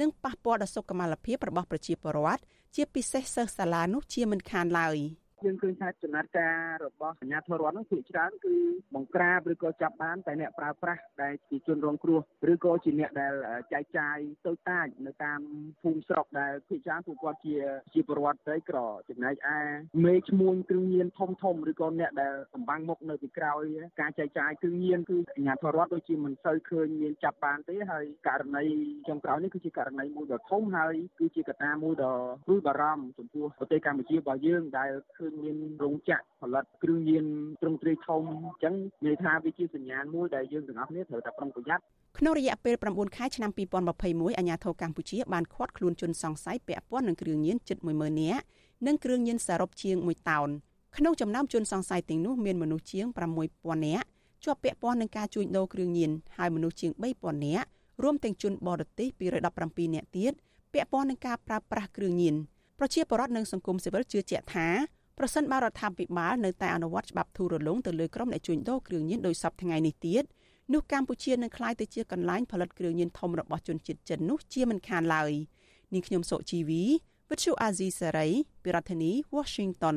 នឹងប៉ះពាល់ដល់សុខុមាលភាពរបស់ប្រជាពលរដ្ឋជាពិសេសសិស្សសាលានោះជាមិនខានឡើយ។ យើងឃើញថាចំណាត់ការរបស់អាជ្ញាធររដ្ឋនោះភាគច្រើនគឺបង្ក្រាបឬក៏ចាប់បានតែអ្នកប្រើប្រាស់ដែលជាជនរងគ្រោះឬក៏ជាអ្នកដែលចែកចាយតូចតាចនៅតាមភូមិស្រុកដែលភាគច្រើនពួកគាត់ជាជាប្រវត្តិក្រីក្រចំណែកឯមេឈ្មួញគ្រឿងញៀនធំធំឬក៏អ្នកដែលសម្បាំងមុខនៅពីក្រោយការចែកចាយគ្រឿងញៀនគឺអាជ្ញាធររដ្ឋដូចជាមិនសូវឃើញមានចាប់បានទេហើយករណីចុងក្រោយនេះគឺជាករណីមួយដ៏ធំហើយគឺជាកត្តាមួយដ៏ព្រួយបារម្ភចំពោះប្រទេសកម្ពុជារបស់យើងដែលឃើញមានរោងចក្រផលិតគ្រឿងញៀនទ្រង់ទ្រាយធំអញ្ចឹងនិយាយថាវាជាសញ្ញាណមួយដែលយើងទាំងអស់គ្នាត្រូវតែប្រុងប្រយ័ត្នក្នុងរយៈពេល9ខែឆ្នាំ2021អាជ្ញាធរកម្ពុជាបានឃាត់ខ្លួនជនសង្ស័យពាក់ព័ន្ធនឹងគ្រឿងញៀនជិត10000នាក់និងគ្រឿងញៀនសរុបជាង1តោនក្នុងចំណោមជនសង្ស័យទាំងនោះមានមនុស្សជាង6000នាក់ជាប់ពាក់ព័ន្ធនឹងការជួញដូរគ្រឿងញៀនហើយមនុស្សជាង3000នាក់រួមទាំងជនបរទេស217នាក់ទៀតពាក់ព័ន្ធនឹងការប្រើប្រាស់គ្រឿងញៀនប្រជាពលរដ្ឋនិងសង្គមស៊ីវិលជឿជាក់ថា ប្រសិនបើរដ្ឋាភិបាលនៅតែអនុវត្តច្បាប់ធូររលុងទៅលើក្រុមអ្នកជួញដូរគ្រឿងញៀនដោយសពថ្ងៃនេះទៀតនោះកម្ពុជានឹងក្លាយទៅជាកន្លែងផលិតគ្រឿងញៀនធំរបស់ជនជាតិចិននោះជាមិនខានឡើយនាងខ្ញុំសុជីវីវិទ្យុអាស៊ីសេរីពីរដ្ឋធានី Washington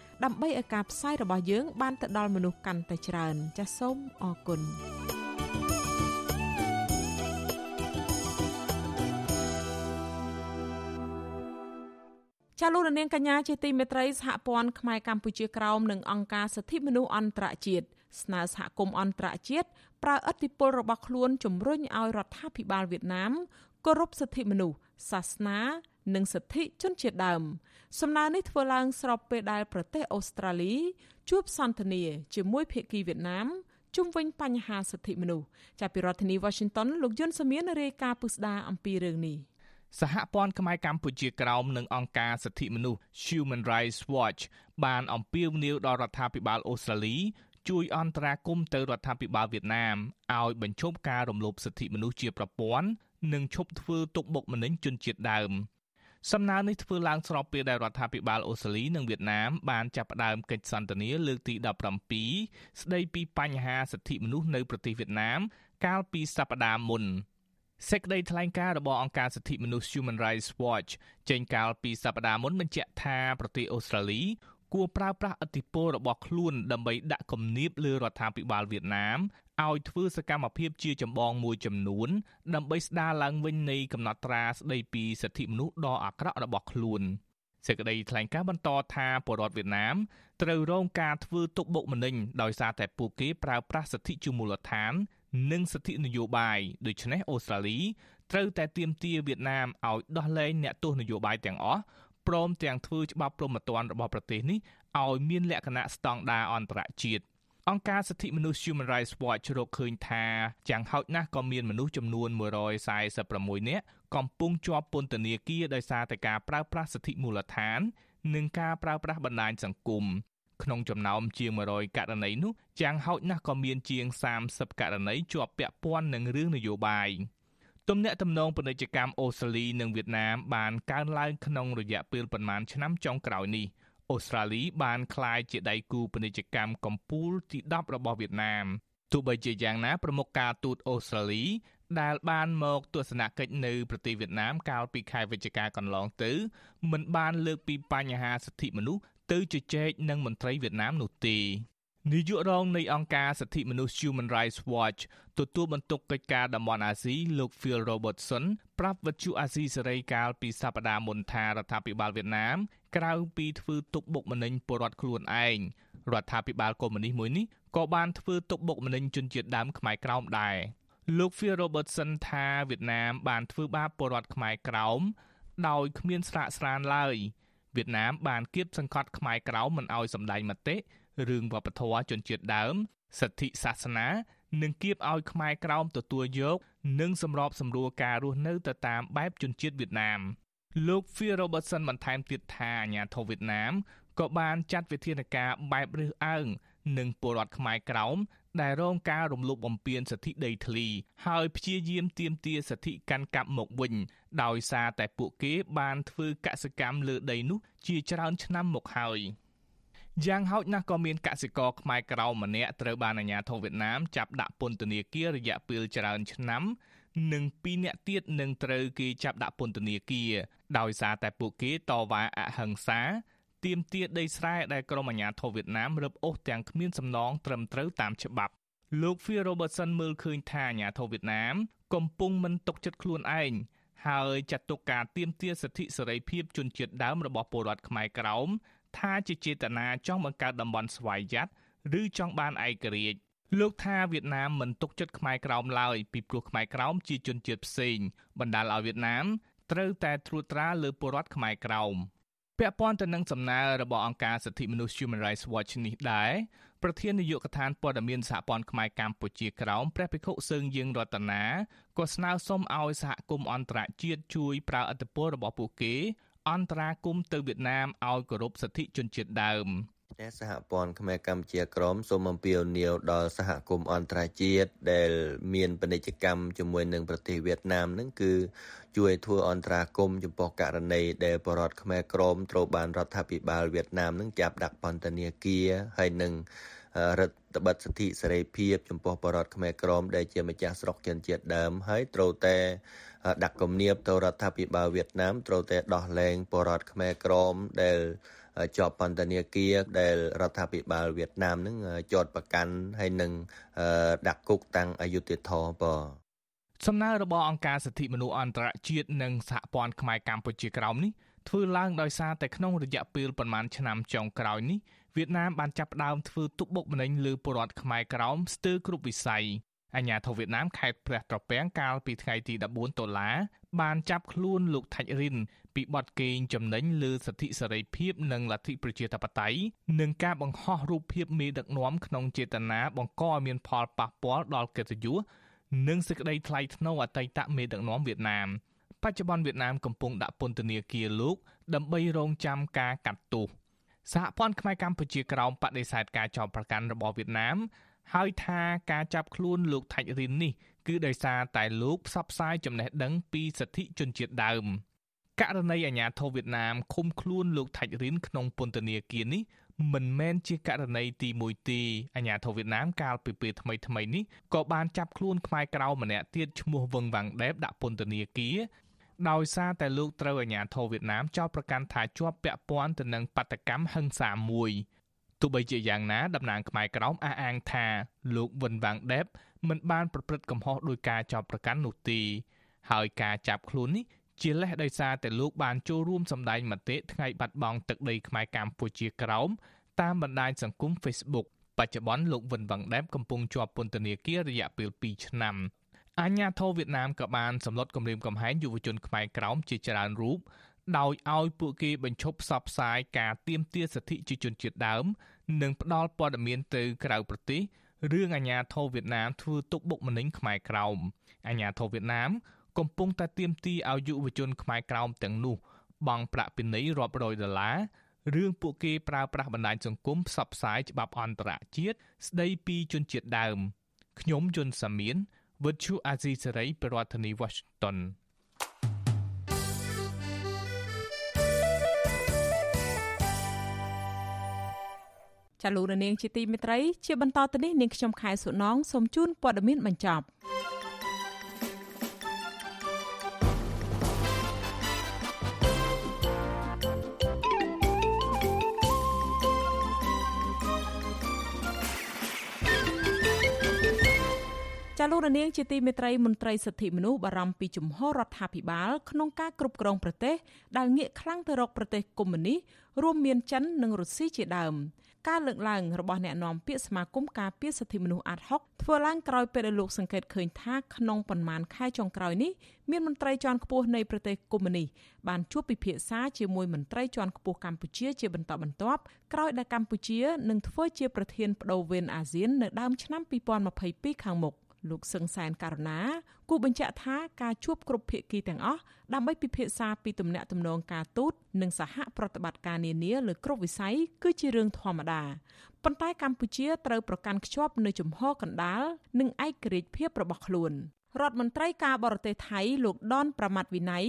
ដើម្បីឲ្យការផ្សាយរបស់យើង បានទៅដល់មនុស្សកាន់តែច្រើនចាសសូមអរគុណចាលោករនាងកញ្ញាជាទីមេត្រីសហព័ន្ធខ្មែរកម្ពុជាក្រោមនិងអង្គការសិទ្ធិមនុស្សអន្តរជាតិស្នើសហគមន៍អន្តរជាតិប្រើឥទ្ធិពលរបស់ខ្លួនជំរុញឲ្យរដ្ឋាភិបាលវៀតណាមគោរពសិទ្ធិមនុស្សសាសនា និងសិទ្ធិជនជាតិដើម សំណើនេះធ្វើឡើងស្របពេលដែលប្រទេសអូស្ត្រាលីជួបសន្ទនាជាមួយភាគីវៀតណាមជុំវិញបញ្ហាសិទ្ធិមនុស្សចាប់ពីរដ្ឋធានី Washington លោកយុនសាមៀនរាយការណ៍ពុស្ដាអំពីរឿងនេះសហព័ន្ធខ្មែរកម្ពុជាក្រោមនិងអង្គការសិទ្ធិមនុស្ស Human Rights Watch បានអំពាវនាវដល់រដ្ឋាភិបាលអូស្ត្រាលីជួយអន្តរាគមន៍ទៅរដ្ឋាភិបាលវៀតណាមឲ្យបញ្ឈប់ការរំលោភសិទ្ធិមនុស្សជាប្រព័ន្ធនិងឈប់ធ្វើទុកបុកម្នេញជនជាតិដើម សំណើនេះធ្វើឡើងស្របពេលដែលរដ្ឋាភិបាលអូស្ត្រាលីនិងវៀតណាមបានចាប់ផ្ដើមកិច្ចសន្ទនាលើកទី17ស្ដីពីបញ្ហាសិទ្ធិមនុស្សនៅប្រទេសវៀតណាម កាលពីសប្តាហ៍មុនសេចក្តីថ្លែងការណ៍របស់អង្គការសិទ្ធិមនុស្ស Human Rights Watch ចេញកាលពីសប្តាហ៍មុនបញ្ជាក់ថាប្រទេសអូស្ត្រាលី គួរប្រើប្រាស់ឥទ្ធិពលរបស់ខ្លួនដើម្បីដាក់គំនាបលើរដ្ឋាភិបាលវៀតណាមឲ្យធ្វើសកម្មភាពជាចម្បងមួយចំនួន ដើម្បីស្ដារឡើងវិញនៃកំណត់ត្រាស្ដីពីសិទ្ធិមនុស្សដ៏អាក្រក់របស់ខ្លួនសេចក្តីថ្លែងការណ៍បន្តថាពលរដ្ឋវៀតណាមត្រូវរងការធ្វើទុកបុកម្នេញដោយសារតែពួកគេប្រើប្រាស់សិទ្ធិជាមូលដ្ឋាន និងសិទ្ធិនយោបាយដូច្នេះអូស្ត្រាលីត្រូវតែទាមទារវៀតណាមឲ្យដោះលែងអ្នកទោសនយោបាយទាំងអស់ ព្រមទាំងធ្វើច្បាប់ព្រហ្មទណ្ឌរបស់ប្រទេសនេះឲ្យមានលក្ខណៈស្តង់ដារអន្តរជាតិអង្គការសិទ្ធិមនុស្ស Human Rights Watch រកឃើញថាយ៉ាងហោចណាស់ក៏មានមនុស្សចំនួន146នាក់កំពុងជាប់ពន្ធនាគារដោយសារតែការប្រើប្រាស់សិទ្ធិមូលដ្ឋាន និងការប្រើប្រាស់បណ្ដាញសង្គមក្នុងចំណោមជាង100ករណីនោះយ៉ាងហោចណាស់ក៏មានជាង30ករណីជាប់ពាក់ព័ន្ធនឹងរឿងនយោបាយ ទំនាក់ទំនងពាណិជ្ជកម្មអូស្ត្រាលីនិងវៀតណាមបានកើនឡើងក្នុងរយៈពេលប្រមាណឆ្នាំចុងក្រោយនេះអូស្ត្រាលីបានក្លាយជាដៃគូពាណិជ្ជកម្មកំពូលទី10របស់វៀតណាមទោះបីជាយ៉ាងណាប្រមុខការទូតអូស្ត្រាលីដែលបានមកទស្សនកិច្ចនៅប្រទេសវៀតណាមកាលពីខែវិច្ឆិកាកន្លងទៅមិនបានលើកពីបញ្ហាសិទ្ធិមនុស្សទៅជជែកនឹងមន្ត្រីវៀតណាមនោះទេ នាយករងនៃអង្គការសិទ្ធិមនុស្ស Human Rights Watch ទទួលបន្ទុកកិច្ចការតំបន់អាស៊ីលោក Phil Robertson ប្រាប់វិទ្យុអាស៊ីសេរីកាលពីសប្តាហ៍មុនថារដ្ឋាភិបាលវៀតណាមក្រៅពីធ្វើទុកបុកម្នេញពលរដ្ឋខ្លួនឯងរដ្ឋាភិបាលកុម្មុយនីសមួយនេះក៏បានធ្វើទុកបុកម្នេញជនជាតិដើមខ្មែរក្រោមដែរលោក Phil Robertson ថាវៀតណាមបានធ្វើបាបពលរដ្ឋខ្មែរក្រោមដោយគ្មានស្រាកស្រានឡើយវៀតណាមបានគៀបសង្កត់ខ្មែរក្រោមមិនឲ្យសម្ដែងមតិ រឿងវប្បធម៌ជនជាតិដើម សិទ្ធិសាសនានិងគៀបឲ្យខ្មែរក្រោមទទួលយក និងសម្របសម្រួលការរស់នៅទៅតាមបែបជនជាតិវៀតណាមលោក Phil Robertson បន្ថែមទៀតថាអាញាធិបតេយ្យវៀតណាមក៏បានចាត់វិធានការបែបរើសអើងនឹងពលរដ្ឋខ្មែរក្រោមដែលរងការរំលោភបំពានសិទ្ធិដីធ្លី ហើយព្យាយាមទាមទារសិទ្ធិកាន់កាប់មកវិញ ដោយសារតែពួកគេបានធ្វើកសកម្មលើដីនោះជាច្រើនឆ្នាំមកហើយ យ៉ាងហោចណាស់ក៏មានកសិករខ្មែរក្រៅម្នាក់ត្រូវបានអាជ្ញាធរវៀតណាមចាប់ដាក់ពន្ធនាគាររយៈពេលច្រើនឆ្នាំនិង2នាក់ទៀតនឹងត្រូវគេចាប់ដាក់ពន្ធនាគារដោយសារតែពួកគេតវ៉ាអហិង្សាទាមទារដីស្រែដែលក្រមអាជ្ញាធរវៀតណាមរឹបអូសទាំងគ្មានសំណងត្រឹមត្រូវតាមច្បាប់លោក Phil Robertson មើលឃើញថាអាជ្ញាធរវៀតណាមកំពុងមិនទុកចិត្តខ្លួនឯងហើយចាត់ទុកការទាមទារសិទ្ធិសេរីភាពជនជាតិដើមរបស់ពលរដ្ឋខ្មែរក្រោម ថាជាចេតនាចង់បង្កើតតំបន់ស្វ័យយ័តឬចង់បានឯករាជ្យលោកថាវៀតណាមមិនទុកចិត្តខ្មែរក្រោមឡើយពីព្រោះខ្មែរក្រោមជាជនជាតិផ្សេងបណ្ដាលឲ្យវៀតណាមត្រូវតែត្រួតត្រាលើពលរដ្ឋខ្មែរក្រោមពាក់ព័ន្ធទៅនឹងសំណើរបស់អង្គការសិទ្ធិមនុស្ស Human Rights Watch នេះដែរប្រធាននាយកដ្ឋានព័ត៌មានសហព័ន្ធខ្មែរកម្ពុជាក្រោមព្រះភិក្ខុសើងយើងរតនាក៏ស្នើសុំឲ្យសហគមន៍អន្តរជាតិជួយប្រើឥទ្ធិពលរបស់ពួកគេ អន្តរាគមទៅវៀតណាមឲ្យគោរពសិទ្ធិជនជាតិដើមតែសហព័ន្ធខ្មែរកម្ពុជាក្រមសូមអំពាវនាវដល់សហគមន៍អន្តរជាតិដែល មានពាណិជ្ជកម្មជាមួយនឹងប្រទេសវៀតណាមនឹងគឺជួយធ្វើអន្តរាគមចំពោះករណីដែលបរតខ្មែរក្រមត្រូវបានរដ្ឋាភិបាលវៀតណាមនឹងចាប់ដាក់ពន្ធនាគារហើយនឹងរដ្ឋបិទសិទ្ធិសេរីភាពចំពោះបរតខ្មែរក្រមដែលជាម្ចាស់ស្រុកជនជាតិដើមហើយត្រូវតែ ដាក់គំនាបទៅរដ្ឋាភិបាលវៀតណាមត្រូវតែដោះលែងបរតខ្មែរក្រមដែលជាប់ពន្ធនាគារដែលរដ្ឋាភិបាលវៀតណាមនឹងជាប់ប្រកាន់ហើយនឹងដាក់គុកតាំងអយុធធរបងសំណើរបស់អង្គការសិទ្ធិមនុស្សអន្តរជាតិនិងសហព័ន្ធខ្មែរកម្ពុជាក្រោមនេះធ្វើឡើងដោយសារតែក្នុងរយៈពេលប្រមាណឆ្នាំចុងក្រោយនេះវៀតណាមបានចាប់ផ្ដើមធ្វើទុកបុកម្នេញលើពលរដ្ឋខ្មែរក្រោមស្ទើរគ្រប់វិស័យ អាញាធិបតេយ្យវៀតណាមខេត្តព្រះត្រពាំងកាលពីថ្ងៃទី14តុលាបានចាប់ខ្លួនលោកថាច់រិនពីបទកេងចំណេញលើសិទ្ធិសេរីភាពនិងលទ្ធិប្រជាធិបតេយ្យនិងការបង្ហោះរូបភាពមេដឹកនាំក្នុងចេតនាបង្កឲ្យមានផលប៉ះពាល់ដល់កិត្តិយសនិងសេចក្តីថ្លៃថ្នូរអតីតមេដឹកនាំវៀតណាមបច្ចុប្បន្នវៀតណាមកំពុងដាក់ពន្ធនាគារលោកដើម្បីរងចាំការកាត់ទោសសហព័ន្ធខ្មែរកម្ពុជាក្រោមបដិសេធការចោទប្រកាន់របស់វៀតណាម ហើយថាការចាប់ខ្លួនលោកថាច់រិននេះគឺដោយសារតែលោកផ្សព្វផ្សាយចំណេះដឹងពីសិទ្ធិជនជាតិដើមករណីអាញាធិបតេយ្យវៀតណាមឃុំខ្លួនលោកថាច់រិនក្នុងពន្ធនាគារនេះមិនមែនជាករណីទី1ទេអាញាធិបតេយ្យវៀតណាមកាលពីពេលថ្មីថ្មីនេះក៏បានចាប់ខ្លួនខ្មែរក្រៅម្នាក់ទៀតឈ្មោះវឹងវ៉ាងដេបដាក់ពន្ធនាគារដោយសារតែលោកត្រូវអាញាធិបតេយ្យវៀតណាមចោទប្រកាន់ថាជាប់ពាក់ព័ន្ធទៅនឹងបាតកម្មហិង្សាមួយ ទោះបីជាយ៉ាងណាតំណាងខ្មែរក្រោមអះអាងថាលោកវិនវ៉ាងដេបមិនបានប្រព្រឹត្តកំហុសដោយការចោទប្រកាន់នោះទេហើយការចាប់ខ្លួននេះជាលេសដោយសារតែលោកបានចូលរួមសម្ដែងមតិថ្ងៃបាត់បង់ទឹកដីខ្មែរកម្ពុជាក្រោមតាមបណ្ដាញសង្គម Facebook បច្ចុប្បន្នលោកវិនវ៉ាងដែបកំពុងជាប់ពន្ធនាគាររយៈពេល2ឆ្នាំអាញាធរវៀតណាមក៏បានសម្លុតគម្រាមកំហែងយុវជនខ្មែរក្រោមជាច្រើនរូប ដោយឲ្យពួកគេបញ្ឈប់ផ្សព្វផ្សាយការទាមទារសិទ្ធិជាជនជាតិដើម និងផ្ដល់ព័ត៌មានទៅក្រៅប្រទេសរឿងអាញាធរវៀតណាមធ្វើទុកបុកម្នេញខ្មែរក្រោមអាញាធរវៀតណាមកំពុងតែទាមទារឲ្យយុវជនខ្មែរក្រោមទាំងនោះបង់ប្រាក់ពិន័យរាប់រយដុល្លាររឿងពួកគេប្រើប្រាស់បណ្ដាញសង្គមផ្សព្វផ្សាយច្បាប់អន្តរជាតិស្ដីពីជនជាតិដើមខ្ញុំយុនសាមៀនវិទ្យុអាស៊ីសេរីប្រធានាធិបតី Washington ចាលោករនាងជាទីមេត្រីជាបន្តទៅនេះនាងខ្ញុំខែសុណងសូមជូនព័ត៌មានបញ្ចប់ចាលោករនាងជាទីមេត្រីមន្ត្រីសិទ្ធិមនុស្សបារម្ភពីជំហររដ្ឋាភិបាលក្នុងការគ្រប់គ្រងប្រទេសដែលងាកខ្លាំងទៅរកប្រទេសកុម្មុយនីសរួមមានចិននិងរុស្ស៊ីជាដើម ការលើកឡើងរបស់អ្នកនាំពាក្យសមាគមការពារសិទ្ធិមនុស្សអាត់ហុកធ្វើឡើងក្រោយពេលដែលលោកសង្កេតឃើញថាក្នុងប៉ុន្មានខែចុងក្រោយនេះមានមន្ត្រីជាន់ខ្ពស់នៃប្រទេសកុម្មុយនីសបានជួបពិភាក្សាជាមួយមន្ត្រីជាន់ខ្ពស់កម្ពុជាជាបន្តបន្ទាប់ក្រោយដែលកម្ពុជានឹងធ្វើជាប្រធានបដូវវេនអាស៊ាននៅដើមឆ្នាំ2022ខាងមុខ លោកសឹងសែនករណាគូបញ្ជាក់ថាការជួបគ្រប់ភាគីទាំងអស់ដើម្បីពិភាក្សាពីទំនាក់ទំនងការទូតនិងសហប្រតិបត្តិការនានាលើគ្រប់វិស័យគឺជារឿងធម្មតាប៉ុន្តែកម្ពុជាត្រូវប្រកាន់ខ្ជាប់នៅជំហរកណ្ដាលនិងឯករាជ្យភាពរបស់ខ្លួនរដ្ឋមន្ត្រីការបរទេសថៃលោកដនប្រមាត់វិន័យ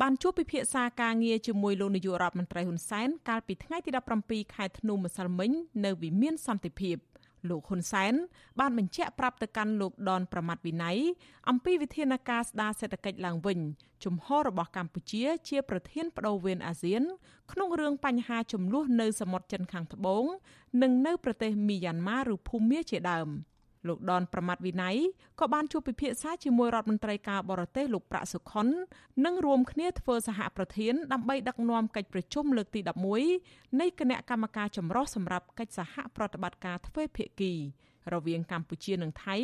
បានជួបពិភាក្សាការងារជាមួយលោកនាយករដ្ឋមន្ត្រីហ៊ុនសែនកាលពីថ្ងៃទី17ខែធ្នូម្សិលមិញនៅវិមានសន្តិភាព។ លោកហ៊ុនសែនបានបញ្ជាក់ប្រាប់ទៅកាន់លោកដនប្រមាត់វិន័យអំពីវិធានការស្ដារសេដ្ឋកិច្ចឡើងវិញជំហររបស់កម្ពុជាជាប្រធានបដូវវេនអាស៊ាន ក្នុងរឿងបញ្ហាចំនួននៅសមុទ្រចិនខាងត្បូង និងនៅប្រទេសមីយ៉ាន់ម៉ាឬភូមាជាដើម។ លោកដនប្រមាត់វិន័យក៏បានជួបពិភាក្សាជាមួយរដ្ឋមន្ត្រីការបរទេសលោកប្រាក់សុខុននិងរួមគ្នាធ្វើសហប្រធានដើម្បីដឹកនាំកិច្ចប្រជុំលើកទី11នៃគណៈកម្មការចម្រុះសម្រាប់កិច្ចសហប្រតិបត្តិការទ្វេភាគីរវាងកម្ពុជានិងថៃ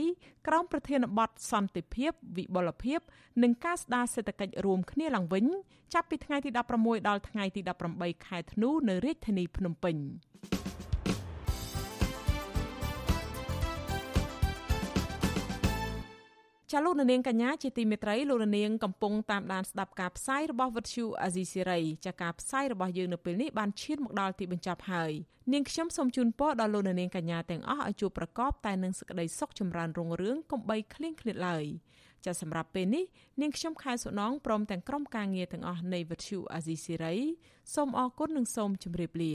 ក្រោមប្រធានបទសន្តិភាពវិបុលភាព និងការស្ដារសេដ្ឋកិច្ចរួមគ្នាឡើងវិញ ចាប់ពីថ្ងៃទី16ដល់ថ្ងៃទី18ខែធ្នូនៅរាជធានីភ្នំពេញ។ ចាលោកនាងកញ្ញាជាទីមេត្រីលោកនាងកំពុងតាមដានស្ដាប់ការផ្សាយរបស់វិទ្យុអាស៊ីសេរីចាការផ្សាយរបស់យើងនៅពេលនេះបានឈានមកដល់ទីបញ្ចប់ហើយនាងខ្ញុំសូមជូនពរដល់លោកនាងកញ្ញាទាំងអស់ឲ្យជួបប្រកបតែនឹងសេចក្តីសុខចម្រើនរុងរឿងកុំបីឃ្លៀងឃ្លាតឡើយចាសម្រាប់ពេលនេះនាងខ្ញុំខែសុណងព្រមទាំងក្រុមការងារទាំងអស់នៃវិទ្យុអាស៊ីសេរីសូមអរគុណនិងសូមជម្រាបលា